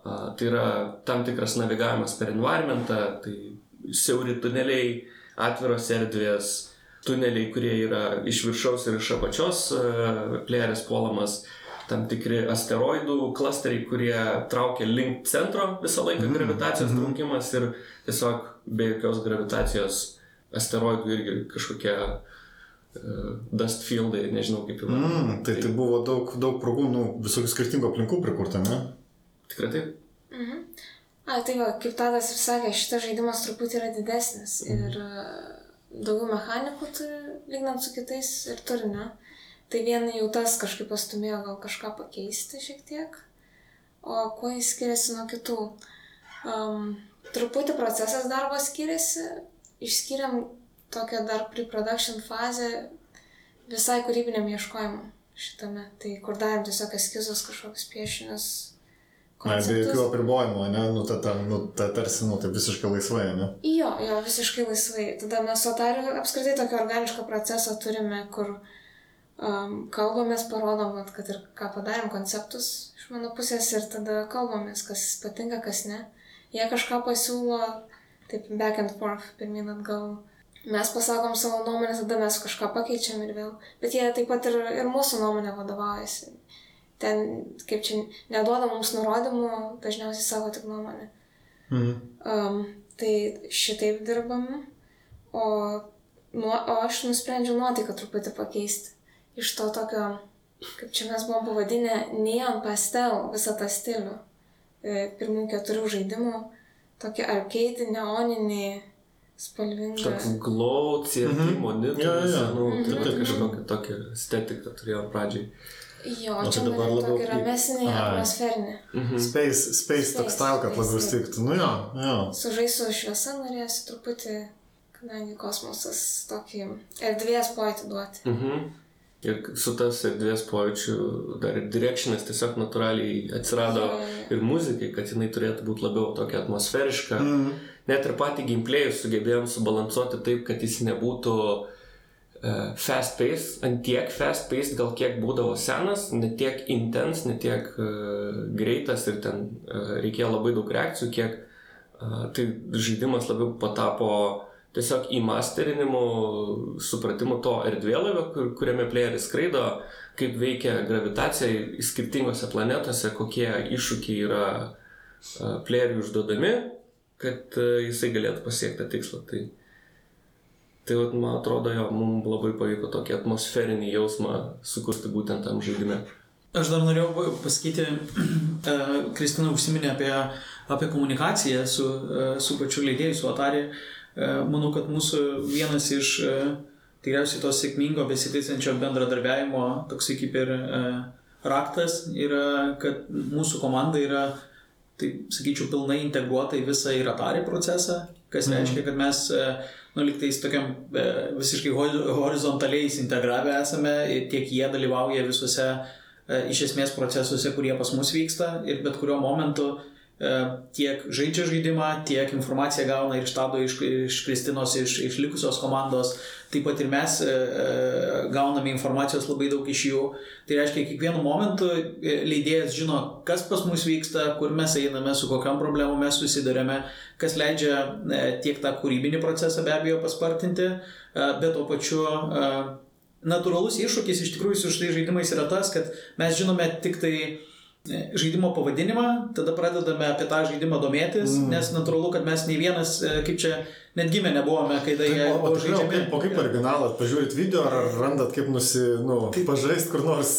Tai yra tam tikras navigavimas per environmentą, tai siauri tuneliai, atviros erdvės, tuneliai, kurie yra iš viršaus ir iš apačios playeris puolamas, tam tikri asteroidų klasteriai, kurie traukia link centro visą laiką -hmm. gravitacijos mhm. traukimas ir tiesiog be jokios gravitacijos asteroidų irgi kažkokia Dust Fieldai, nežinau kaip jau. Mm, tai, tai buvo daug, daug progų, nu, visokių skirtingų aplinkų prikurta, ne? Tikrai taip. Mhm. A, tai va, kaip Tadas ir sakė, šitas žaidimas truputį yra didesnis mhm. ir uh, daugiau mechanikų turi, lygnant su kitais ir turinio. Tai viena jau tas kažkaip pastumėjo gal kažką pakeisti šiek tiek. O kuo jis skiriasi nuo kitų? Um, truputį procesas darbo skiriasi. Išskiriam tokią dar pre-production fazę visai kūrybiniam ieškojimui šitame. Tai kur darėm tiesiog eskizus kažkokius piešinius. Na, be jokių apribojimų, ne, nu, ta, ta, nu, ta tarsi, nu, tai visiškai laisvai, ne? Jo, jo, visiškai laisvai. Tada mes su Otariu apskritai tokį organišką procesą turime, kur um, kalbamės, parodom, kad ir ką padarėm, konceptus iš mano pusės ir tada kalbamės, kas patinka, kas ne. Jie kažką pasiūlo, taip back and forth, pirmin atgal mes pasakom savo nuomonę, tada mes kažką pakeičiam ir vėl. Bet jie taip pat ir, ir mūsų nuomonė vadovaujasi. Ten, kaip čia, neduoda mums nurodymų, dažniausiai savo tik nuomonę. Mhm. Um, tai šitaip dirbam, o, nuo, o aš nusprendžiau nuotaiką truputį pakeisti. Iš to tokio, kaip čia mes buvom pavadinę, neon pastel visą tą stilių. E, pirmų keturių žaidimų, tokį arcade, neoninį spalvinga. Toks glow, CRT mhm. monitorius, ja, ja. nu, mhm. tai, kažkokia tokia estetika turėjo pradžiai. Jo, o čia dabar labiau tokį ramesnį, atmosferinį. Mhm. Space, space, space toks tau, kad labiau stiktų. Nu jo, jo. Sužaisiu šviesą norėsiu truputį, kadangi kosmosas tokį erdvės pojūtį duoti. Mhm. Ir su tas erdvės pojūčiu dar ir directionas tiesiog natūraliai atsirado ja. ir muzikai, kad jinai turėtų būti labiau tokia atmosferiška. Mhm net ir patį gameplayų sugebėjom subalansuoti taip, kad jis nebūtų uh, fast paced, ant tiek fast paced, gal kiek būdavo senas, ne tiek intense, ne tiek uh, greitas ir ten uh, reikėjo labai daug reakcijų, kiek uh, tai žaidimas labiau patapo tiesiog įmasterinimo, supratimu to erdvėlaivio, kur, kuriame playeris skraido, kaip veikia gravitacija skirtingose planetose, kokie iššūkiai yra uh, playeriui užduodami kad e, jisai galėtų pasiekti tikslą. Tai, tai vat, man atrodo, jo, mums labai pavyko tokį atmosferinį jausmą sukurti būtent tam žaidime. Aš dar norėjau pasakyti, e, Kristina užsiminė apie, apie komunikaciją su, e, su pačiu leidėju, su Atari. Manau, kad mūsų vienas iš tikriausiai tos sėkmingo besitėsiančio bendradarbiavimo, toksai kaip ir raktas, yra, kad mūsų komanda yra tai sakyčiau, pilnai integruota į visą ir Atari procesą, kas mm. reiškia, kad mes, nu, liktais tokiam visiškai horizontaliais integravę esame, tiek jie dalyvauja visuose iš esmės procesuose, kurie pas mus vyksta ir bet kuriuo momentu E, tiek žaidžia žaidimą, tiek informaciją gauna iš Tado, iš, iš Kristinos, iš, iš likusios komandos. Taip pat ir mes e, e, gauname informacijos labai daug iš jų. Tai reiškia, kiekvienu momentu leidėjas žino, kas pas mus vyksta, kur mes einame, su kokiam problemu mes susidurėme, kas leidžia tiek tą kūrybinį procesą be abejo paspartinti, bet tuo pačiu natūralus iššūkis iš tikrųjų su šitais žaidimais yra tas, kad mes žinome tik tai žaidimo pavadinimą, tada pradedame apie tą žaidimą domėtis, mm. nes natūralu, kad mes nei vienas, e, kaip čia, net gimę nebuvome, kai tai jie buvo žaidžiami. Kaip, o kaip originalą, pažiūrit video ar randat kaip nusi, nu, kaip pažaist kur nors.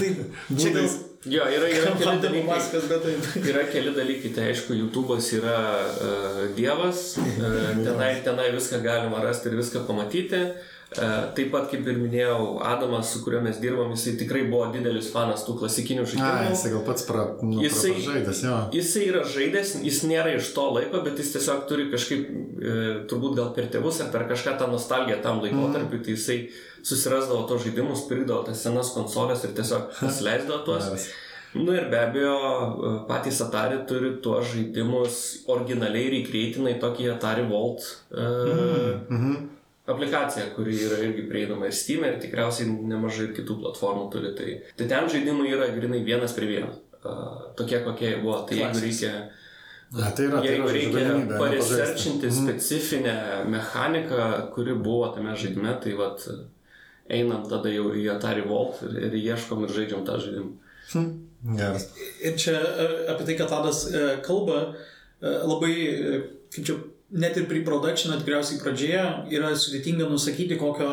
Taip, čia gal... Jo, yra, yra, keli dalykai, maskas, bet tai. yra keli dalykai, tai aišku, YouTube'as yra uh, dievas, uh, tenai, tenai viską galima rasti ir viską pamatyti. Uh, taip pat, kaip ir minėjau, Adamas, su kuriuo mes dirbam, jisai tikrai buvo didelis fanas tų klasikinių žaidimų. A, jisai gal pats pra, nu, jisai, žaidęs, jo. Jisai yra žaidęs, jis nėra iš to laiko, bet jis tiesiog turi kažkaip, e, turbūt gal per tėvus ar per kažką tą nostalgiją tam laikotarpiu, mm. tai jisai susirasdavo tos žaidimus, pirkdavo tas senas konsolės ir tiesiog pasileisdavo tuos. Na nu ir be abejo, e, patys Atari turi tuos žaidimus originaliai rekreitinai tokį Atari Vault. Uh, mm -hmm aplikacija, kuri yra irgi prieinama ir Steam, ir tikriausiai nemažai ir kitų platformų turi. Tai, tai ten žaidimai yra grinai vienas prie vieno. Uh, tokie kokie buvo. Tai jeigu reikia... Ja, tai yra, jeigu tai reikia pareserčinti mm. specifinę mechaniką, kuri buvo tame žaidime, tai vat, einam tada jau į Atari Vault ir, ir ieškom ir žaidžiam tą žaidimą. Hm. Geras. Ir čia apie tai, kad Tadas kalba, labai, kaip čia net ir pre-production'o tikriausiai pradžioje yra sudėtinga nusakyti, kokio,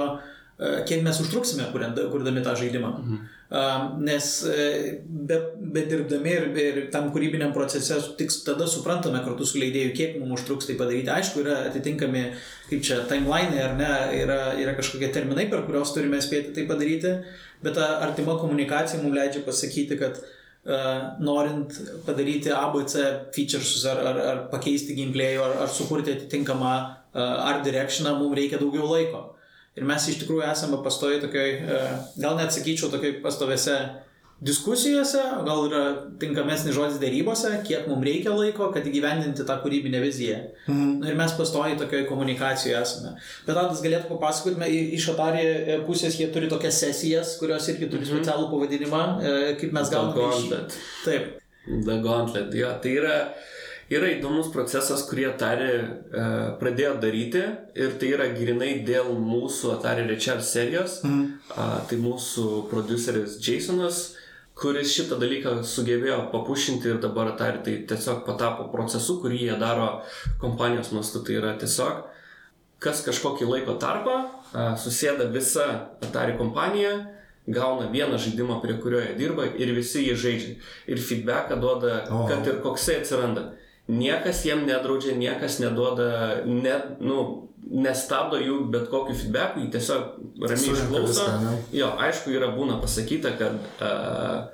e, kiek mes užtruksime kurdami tą žaidimą. Mhm. Nes e, be, dirbdami ir, ir tam kūrybiniam procese tik tada suprantame kartu su leidėju, kiek mums užtruks tai padaryti. Aišku, yra atitinkami, kaip čia, timeline ar ne, yra, yra kažkokie terminai, per kuriuos turime spėti tai padaryti, bet ta artima komunikacija mums leidžia pasakyti, kad Uh, norint padaryti ABC featuresus ar, ar, ar pakeisti gameplay ar, ar sukurti atitinkamą uh, art directioną, mums reikia daugiau laiko. Ir mes iš tikrųjų esame pastovi tokioj, uh, gal net sakyčiau, tokioj pastovėse diskusijose, gal yra tinkamesnis žodis dėrybose, kiek mums reikia laiko, kad įgyvendinti tą kūrybinę viziją. Mhm. Ir mes pastoji tokioje komunikacijoje esame. Bet Tadas galėtų papasakoti, iš Atari e, pusės jie turi tokias sesijas, kurios irgi turi mhm. specialų pavadinimą, e, kaip mes gauname. Gauntlet. Taip. The Gauntlet, jo, tai yra yra įdomus procesas, kurį Atari e, pradėjo daryti ir tai yra grinai dėl mūsų Atari Recharge serijos. Mm. A, tai mūsų produceris Jasonas kuris šitą dalyką sugebėjo papušinti ir dabar Atari tai tiesiog patapo procesu, kurį jie daro kompanijos mastu. Tai yra tiesiog, kas kažkokį laiko tarpą, susėda visa Atari kompanija, gauna vieną žaidimą, prie kurio jie dirba ir visi jį žaidžia. Ir feedbacką duoda, oh. kad ir koksai atsiranda. Niekas jiem nedraudžia, niekas neduoda, ne, nu, nestabdo jų bet kokiu feedbacku, jį tiesiog ramiai išklauso. Jo, aišku, yra būna pasakyta, kad, uh,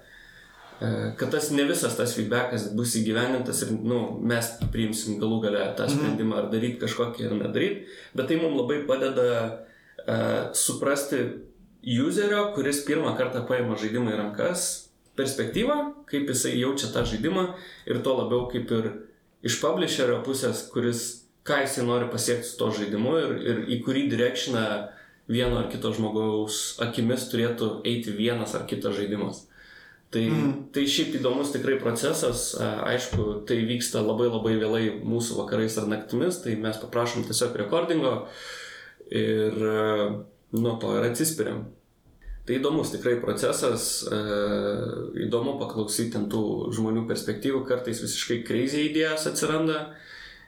kad tas ne visas tas feedbackas bus įgyvenintas ir nu, mes priimsim galų galę tą mhm. sprendimą ar daryti kažkokį ar nedaryti, bet tai mums labai padeda uh, suprasti userio, kuris pirmą kartą paima žaidimą į rankas, perspektyvą, kaip jisai jaučia tą žaidimą ir tuo labiau kaip ir iš publisherio pusės, kuris ką jisai nori pasiekti su to žaidimu ir, ir į kurį direkšiną vieno ar kito žmogaus akimis turėtų eiti vienas ar kitas žaidimas. Tai, mm. tai šiaip įdomus tikrai procesas, aišku, tai vyksta labai labai vėlai mūsų vakarais ar naktimis, tai mes paprašom tiesiog rekordingo ir nuo to ir atsispiriam. Tai įdomus tikrai procesas, įdomu paklausyti tų žmonių perspektyvų, kartais visiškai crazy idėjas atsiranda,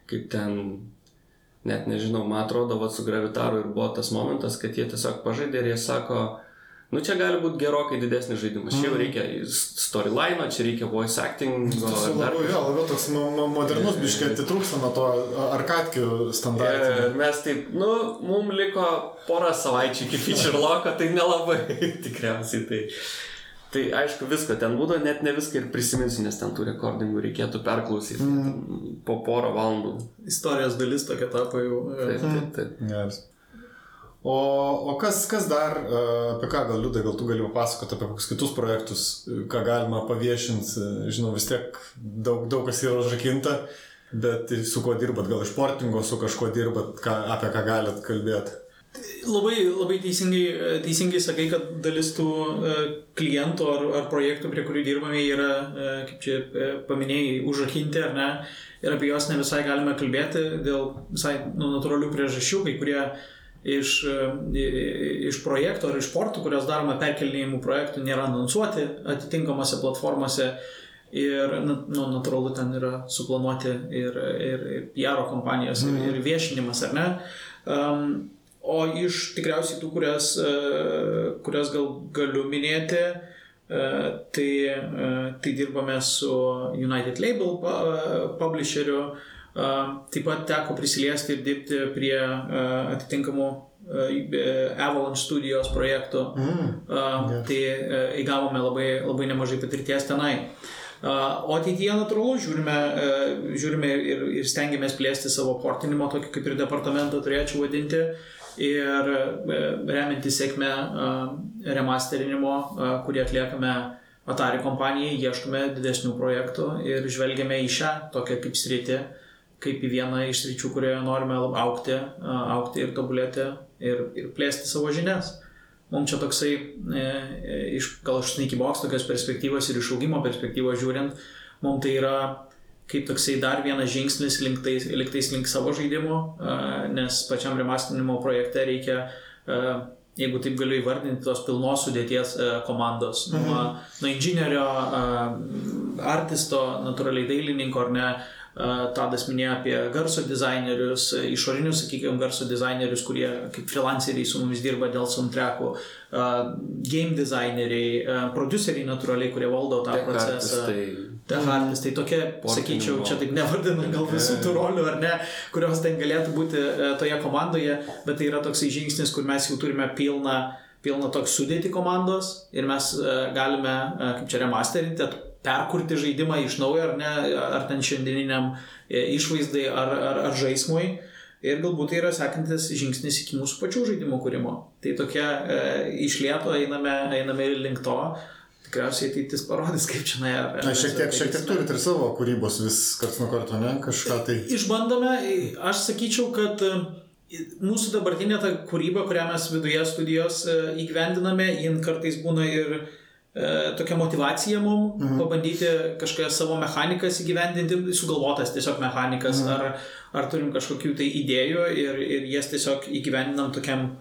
kaip ten, net nežinau, man atrodo, va su gravitaru ir buvo tas momentas, kad jie tiesiog pažaidė ir jie sako, Nu čia gali būti gerokai didesnis žaidimas. Mm. Čia jau mhm. reikia storyline, čia reikia voice acting. Tai labiau, ja, labiau toks modernus biškai atitrūksta nuo to arkadkių standartų. Ir mes taip, nu, mums liko porą savaičių iki feature loko, tai nelabai tikriausiai tai. Tai aišku, visko ten būdavo, net ne viską ir prisiminsiu, nes ten tų rekordingų reikėtų perklausyti mm. po porą valandų. Istorijos dalis tokia tapo jau. e, Taip, taip, taip. Geras. O, o kas, kas dar, e, apie ką gal liūdai, gal tu gali papasakoti apie kokius kitus projektus, e, ką galima paviešinti, žinau, vis tiek daug, daug kas yra užrakinta, bet su kuo dirbat, gal iš portingo, su kažkuo dirbat, ką, apie ką galit kalbėti. Labai, labai teisingai, teisingai sakai, kad dalis tų e, klientų ar, ar projektų, prie kurių dirbame, yra, e, kaip čia e, paminėjai, užrakinti ar ne. Ir apie juos ne visai galime kalbėti dėl visai nu, natūralių priežasčių, kai kurie iš, iš projektų ar iš portų, kurios darome perkelinėjimų projektų, nėra anonsuoti atitinkamose platformose. Ir, nu, nu, natūralu, ten yra suplanuoti ir, ir, ir PR kompanijos, ir, ir viešinimas, ar ne? Um, O iš tikriausiai tų, kurias, e, kurias gal galiu minėti, e, tai, e, tai dirbame su United Label pu- publisheriu. Taip pat teko prisiliesti ir dirbti prie atitinkamų Avalanche studijos projektų. Mm. Uh, tai uh, įgavome labai, labai nemažai patirties tenai. Uh, o ateityje natūralu žiūrime, uh, žiūrime ir, ir stengiamės plėsti savo portinimo, tokį kaip ir departamentą turėčiau vadinti. Ir uh, remiantis sėkmę uh, remasterinimo, uh, kurį atliekame Atari kompanijai, ieškome didesnių projektų ir žvelgiame į šią tokią kaip sritį, kaip į vieną iš sričių, kurioje norime aukti, aukti ir tobulėti ir, ir plėsti savo žinias. Mums čia toksai, e, e, iš, gal iš Sneaky Box tokios perspektyvos ir iš augimo perspektyvos žiūrint, mums tai yra kaip toksai dar vienas žingsnis link tais, link, savo žaidimo, nes pačiam remastinimo projekte reikia, jeigu taip galiu įvardinti, tos pilnos sudėties komandos. Mhm. Nuo, nuo inžinierio, artisto, natūraliai dailininko ar ne, e, Tadas minėjo apie garso dizainerius, e, išorinius, sakykime, garso dizainerius, kurie kaip freelanceriai su mumis dirba dėl soundtrackų, e, game designeriai, e, produceriai natūraliai, kurie valdo tą Tech procesą. artistai. Tech artistai, tokie, Portinimo. sakyčiau, čia taip nevardinu gal visų tų rolių ar ne, kurios ten galėtų būti e, toje komandoje, bet tai yra toksai žingsnis, kur mes jau turime pilną, pilną toks sudėti komandos ir mes e, galime, e, kaip čia remasterinti, perkurti žaidimą iš naujo ar ne, ar ten šiandieniniam e, išvaizdai ar, ar, ar žaismui. Ir galbūt tai yra sekantis žingsnis iki mūsų pačių žaidimų kūrimo. Tai tokia e, išlieto einame, einame link to. Tikriausiai ateitis parodys, kaip čia na. Na, šiek tiek, šiek tiek turit ir savo kūrybos vis karts nuo karto, ne? Kažką tai. Išbandome, aš sakyčiau, kad e, mūsų dabartinė ta kūryba, kurią mes viduje studijos e, įgyvendiname, jin kartais būna ir e, tokia motivacija mums mhm. pabandyti kažkokias savo mechanikas įgyvendinti, sugalvotas tiesiog mechanikas, mhm. ar, ar turim kažkokių tai idėjų ir, ir jas tiesiog įgyvendinam tokiam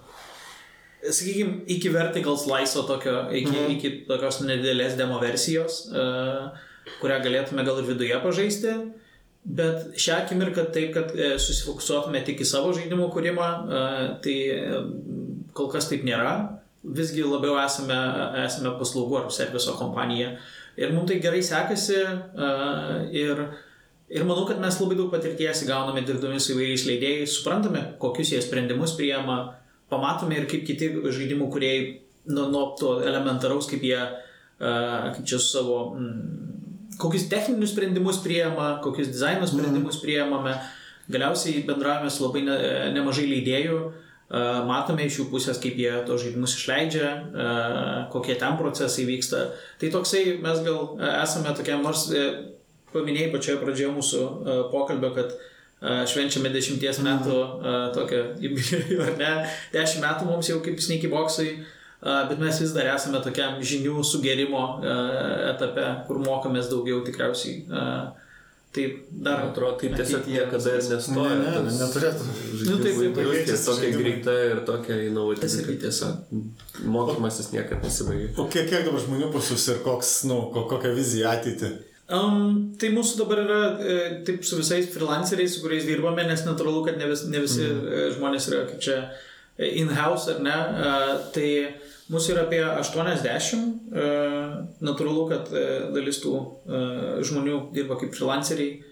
sakykime, iki vertical slice tokio, iki, mhm. iki tokios nedidelės demo versijos, uh, kurią galėtume gal ir viduje pažaisti. Bet šią akimirką taip, kad e, susifokusuotume tik į savo žaidimų kūrimą, e, tai e, kol kas taip nėra. Visgi labiau esame, esame paslaugų ar serviso kompanija. Ir mums tai gerai sekasi e, ir, ir manau, kad mes labai daug patirties įgauname dirbdami su įvairiais leidėjais, suprantame, kokius jie sprendimus priema, pamatome ir kaip kiti žaidimų kuriejai nuo, nuo to elementaraus, kaip jie, uh, kaip čia su savo, mm, kokius techninius sprendimus priema, kokius dizaino sprendimus priemame. Galiausiai bendravome su labai ne, nemažai leidėjų, uh, matome iš jų pusės, kaip jie tos žaidimus išleidžia, uh, kokie ten procesai vyksta. Tai toksai mes gal uh, esame tokiam, nors paminėjai pačioje pradžioje mūsų pokalbio, kad švenčiame dešimties metų uh, tokią ar ne, dešimt metų mums jau kaip sneaky uh, bet mes vis dar esame tokiam žinių sugerimo etape, kur mokomės daugiau tikriausiai. Tai dar Atrodo, tai tiesiog niekada ir nestoja. Ne, ne, neturėtų. Nu, žaidimų industrijos tokia greita ir tokia inovatyvi, kad tiesiog mokymasis niekada nesibaigia. O kiek, kiek dabar žmonių pas jūs ir koks, nu, ko, kokia vizija ateitį? Um, tai mūsų dabar yra e, taip su visais freelanceriais, su kuriais dirbame, nes natūralu, kad ne, vis, ne visi mm. žmonės yra kaip čia e, in-house ar ne. Uh, tai mūsų yra apie 80. Uh, natūralu, kad uh, dalis tų uh, žmonių dirba kaip freelanceriai.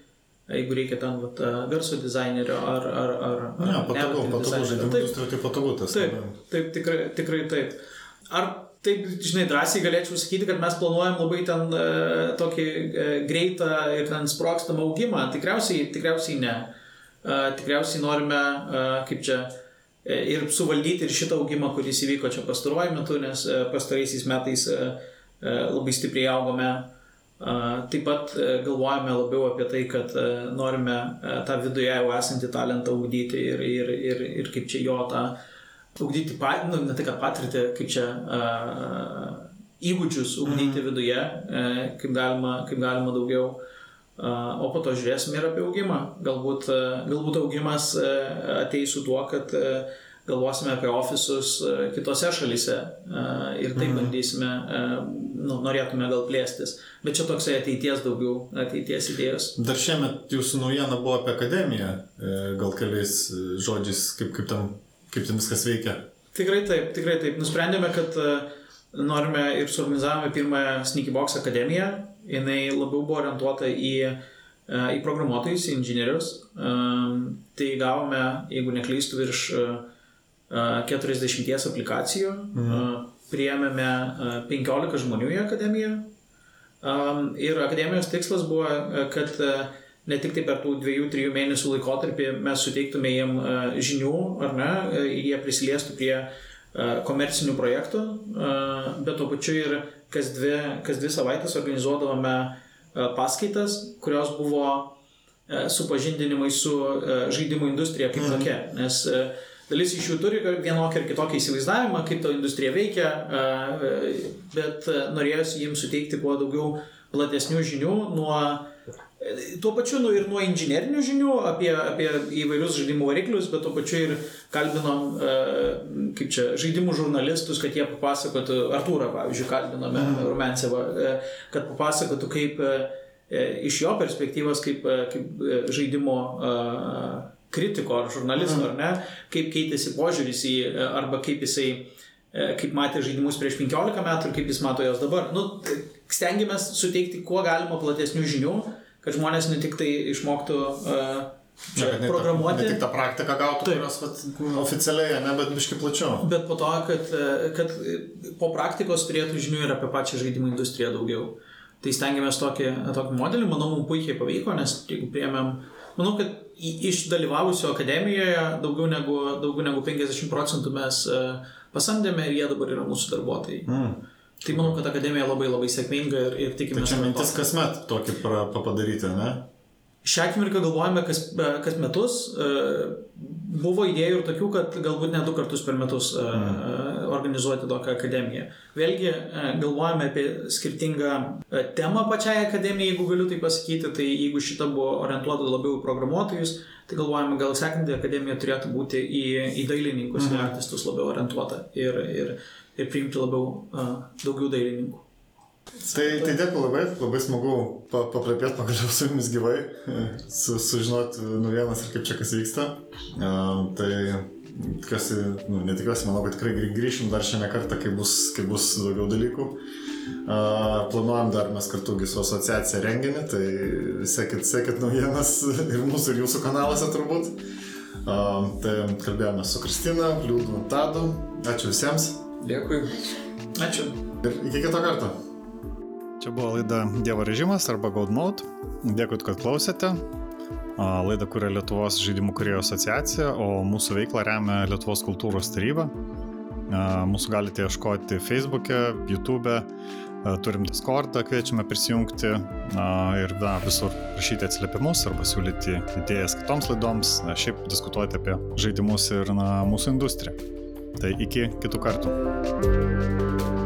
Jeigu reikia ten vat, garso dizainerio ar... ar, ar Ne, patogu, patogu, žaidimų industrija tai patogu tas. Taip, taip, tikrai, tikrai taip. Ar taip, žinai, drąsiai galėčiau sakyti, kad mes planuojam labai ten uh, tokį uh, greitą ir ten sprokstamą augimą. Tikriausiai, tikriausiai ne. Uh, tikriausiai norime, uh, kaip čia, uh, ir suvaldyti ir šitą augimą, kuris įvyko čia pastaruoju metu, nes uh, pastaraisiais metais uh, labai stipriai augome. Taip pat galvojame labiau apie tai, kad norime tą viduje jau esantį talentą ugdyti ir, ir, ir, ir kaip čia jo tą ugdyti, nu, ne tai kad patirtį, kaip čia įgūdžius ugdyti mm. viduje, kaip, galima, kaip galima daugiau. O po to žiūrėsime ir apie augimą. Galbūt, galbūt augimas ateis su tuo, kad galvosime apie ofisus kitose šalise uh, ir taip mm. bandysime, nu, norėtume gal plėstis. Bet čia toksai ateities daugiau, ateities idėjos. Dar šiemet jūsų naujiena buvo apie akademiją. Gal keliais žodžiais, kaip, kaip tam kaip ten viskas veikia. Tikrai taip, tikrai taip. Nusprendėme, kad e, norime ir suorganizavome pirmąją Sneaky Box akademiją. Jis labiau buvo orientuota į, e, į programuotojus, į inžinierius. E, tai gavome, jeigu neklystu, virš 40 aplikacijų. Mhm. Priėmėme 15 žmonių į akademiją. Ir akademijos tikslas buvo, kad ne tik tai per tų dviejų, trijų mėnesių laikotarpį mes suteiktume jiem e, žinių, ar ne, e, jie prisiliestų prie e, komercinių projektų, bet tuo pačiu ir kas dvi, kas dvi savaitės organizuodavome paskaitas, kurios buvo supažindinimai su žaidimų industrija kaip mhm. tokia. Nes dalis iš jų turi vienokį ir kitokį įsivaizdavimą, kaip ta industrija veikia, bet norėjosi jiems suteikti kuo daugiau platesnių žinių nuo Tuo pačiu nu, ir nuo inžinierinių žinių apie, apie įvairius žaidimų variklius, bet tuo pačiu ir kalbinom, e, kaip čia, žaidimų žurnalistus, kad jie papasakotų, Artūrą, pavyzdžiui, kalbinome mm. Rumensevą, e, kad papasakotų, kaip e, iš jo perspektyvos, kaip, kaip žaidimo kritiko ar žurnalisto, ar ne, kaip keitėsi požiūris į, arba kaip jisai kaip matė žaidimus prieš 15 metų ir kaip jis mato jos dabar. Nu, stengiamės suteikti kuo galima platesnių žinių, kad žmonės ne tik tai išmoktų uh, Čia, ne, programuoti. Ne tik tą praktiką gautų, Taip. kurios vat, oficialiai, ne, bet biški plačiau. Bet po to, kad, e, kad po praktikos turėtų žinių ir apie pačią žaidimų industriją daugiau. Tai stengiamės tokį, tokį modelį, manau, mums puikiai pavyko, nes jeigu priemėm, manau, kad iš dalyvavusių akademijoje daugiau negu, daugiau negu 50 procentų mes e, pasamdėme ir jie dabar yra mūsų darbuotojai. Mm. Tai manau, kad akademija labai labai sėkminga ir, ir tikime. Tai čia mintis kasmet tokį padaryti, ne? Šią akimirką galvojame kas, kas metus. E, buvo idėjų ir tokių, kad galbūt ne du kartus per metus mm. organizuoti tokią akademiją. Vėlgi galvojame apie skirtingą temą pačiai akademijai, jeigu galiu tai pasakyti. Tai jeigu šita buvo orientuota labiau į programuotojus, tai galvojame, gal sekanti akademija turėtų būti į, į dailininkus, mm. į artistus labiau orientuota. Ir, ir ir priimti labiau uh, daugiau dailininkų. Tai, tai dėkui labai, labai smagu paplėpėti pagaliau su jumis gyvai, su, sužinoti naujienas ir kaip čia kas vyksta. Uh, tai tikiuosi, nu, netikiuosi, manau, kad tikrai grįšim dar šiandien kartą, kai bus, kai bus daugiau dalykų. Uh, planuojam dar mes kartu su asociacija renginį, tai sekit, sekit naujienas ir mūsų ir jūsų kanaluose turbūt. Uh, tai kalbėjome su Kristina, Liūdų, Tadu. Ačiū visiems. Dėkui. Ačiū. Ir iki kito karto. Čia buvo laida Dievo režimas arba Gold Mode. Dėkui, kad klausėte. Laidą kuria Lietuvos žaidimų kuriejų asociacija, o mūsų veiklą remia Lietuvos kultūros taryba. Mūsų galite ieškoti Facebook'e, YouTube'e, turim Discord'ą, kviečiame prisijungti ir na, visur rašyti atsiliepimus arba siūlyti idėjas kitoms laidoms, na, šiaip diskutuoti apie žaidimus ir na, mūsų industriją. Tai iki kitų kartų.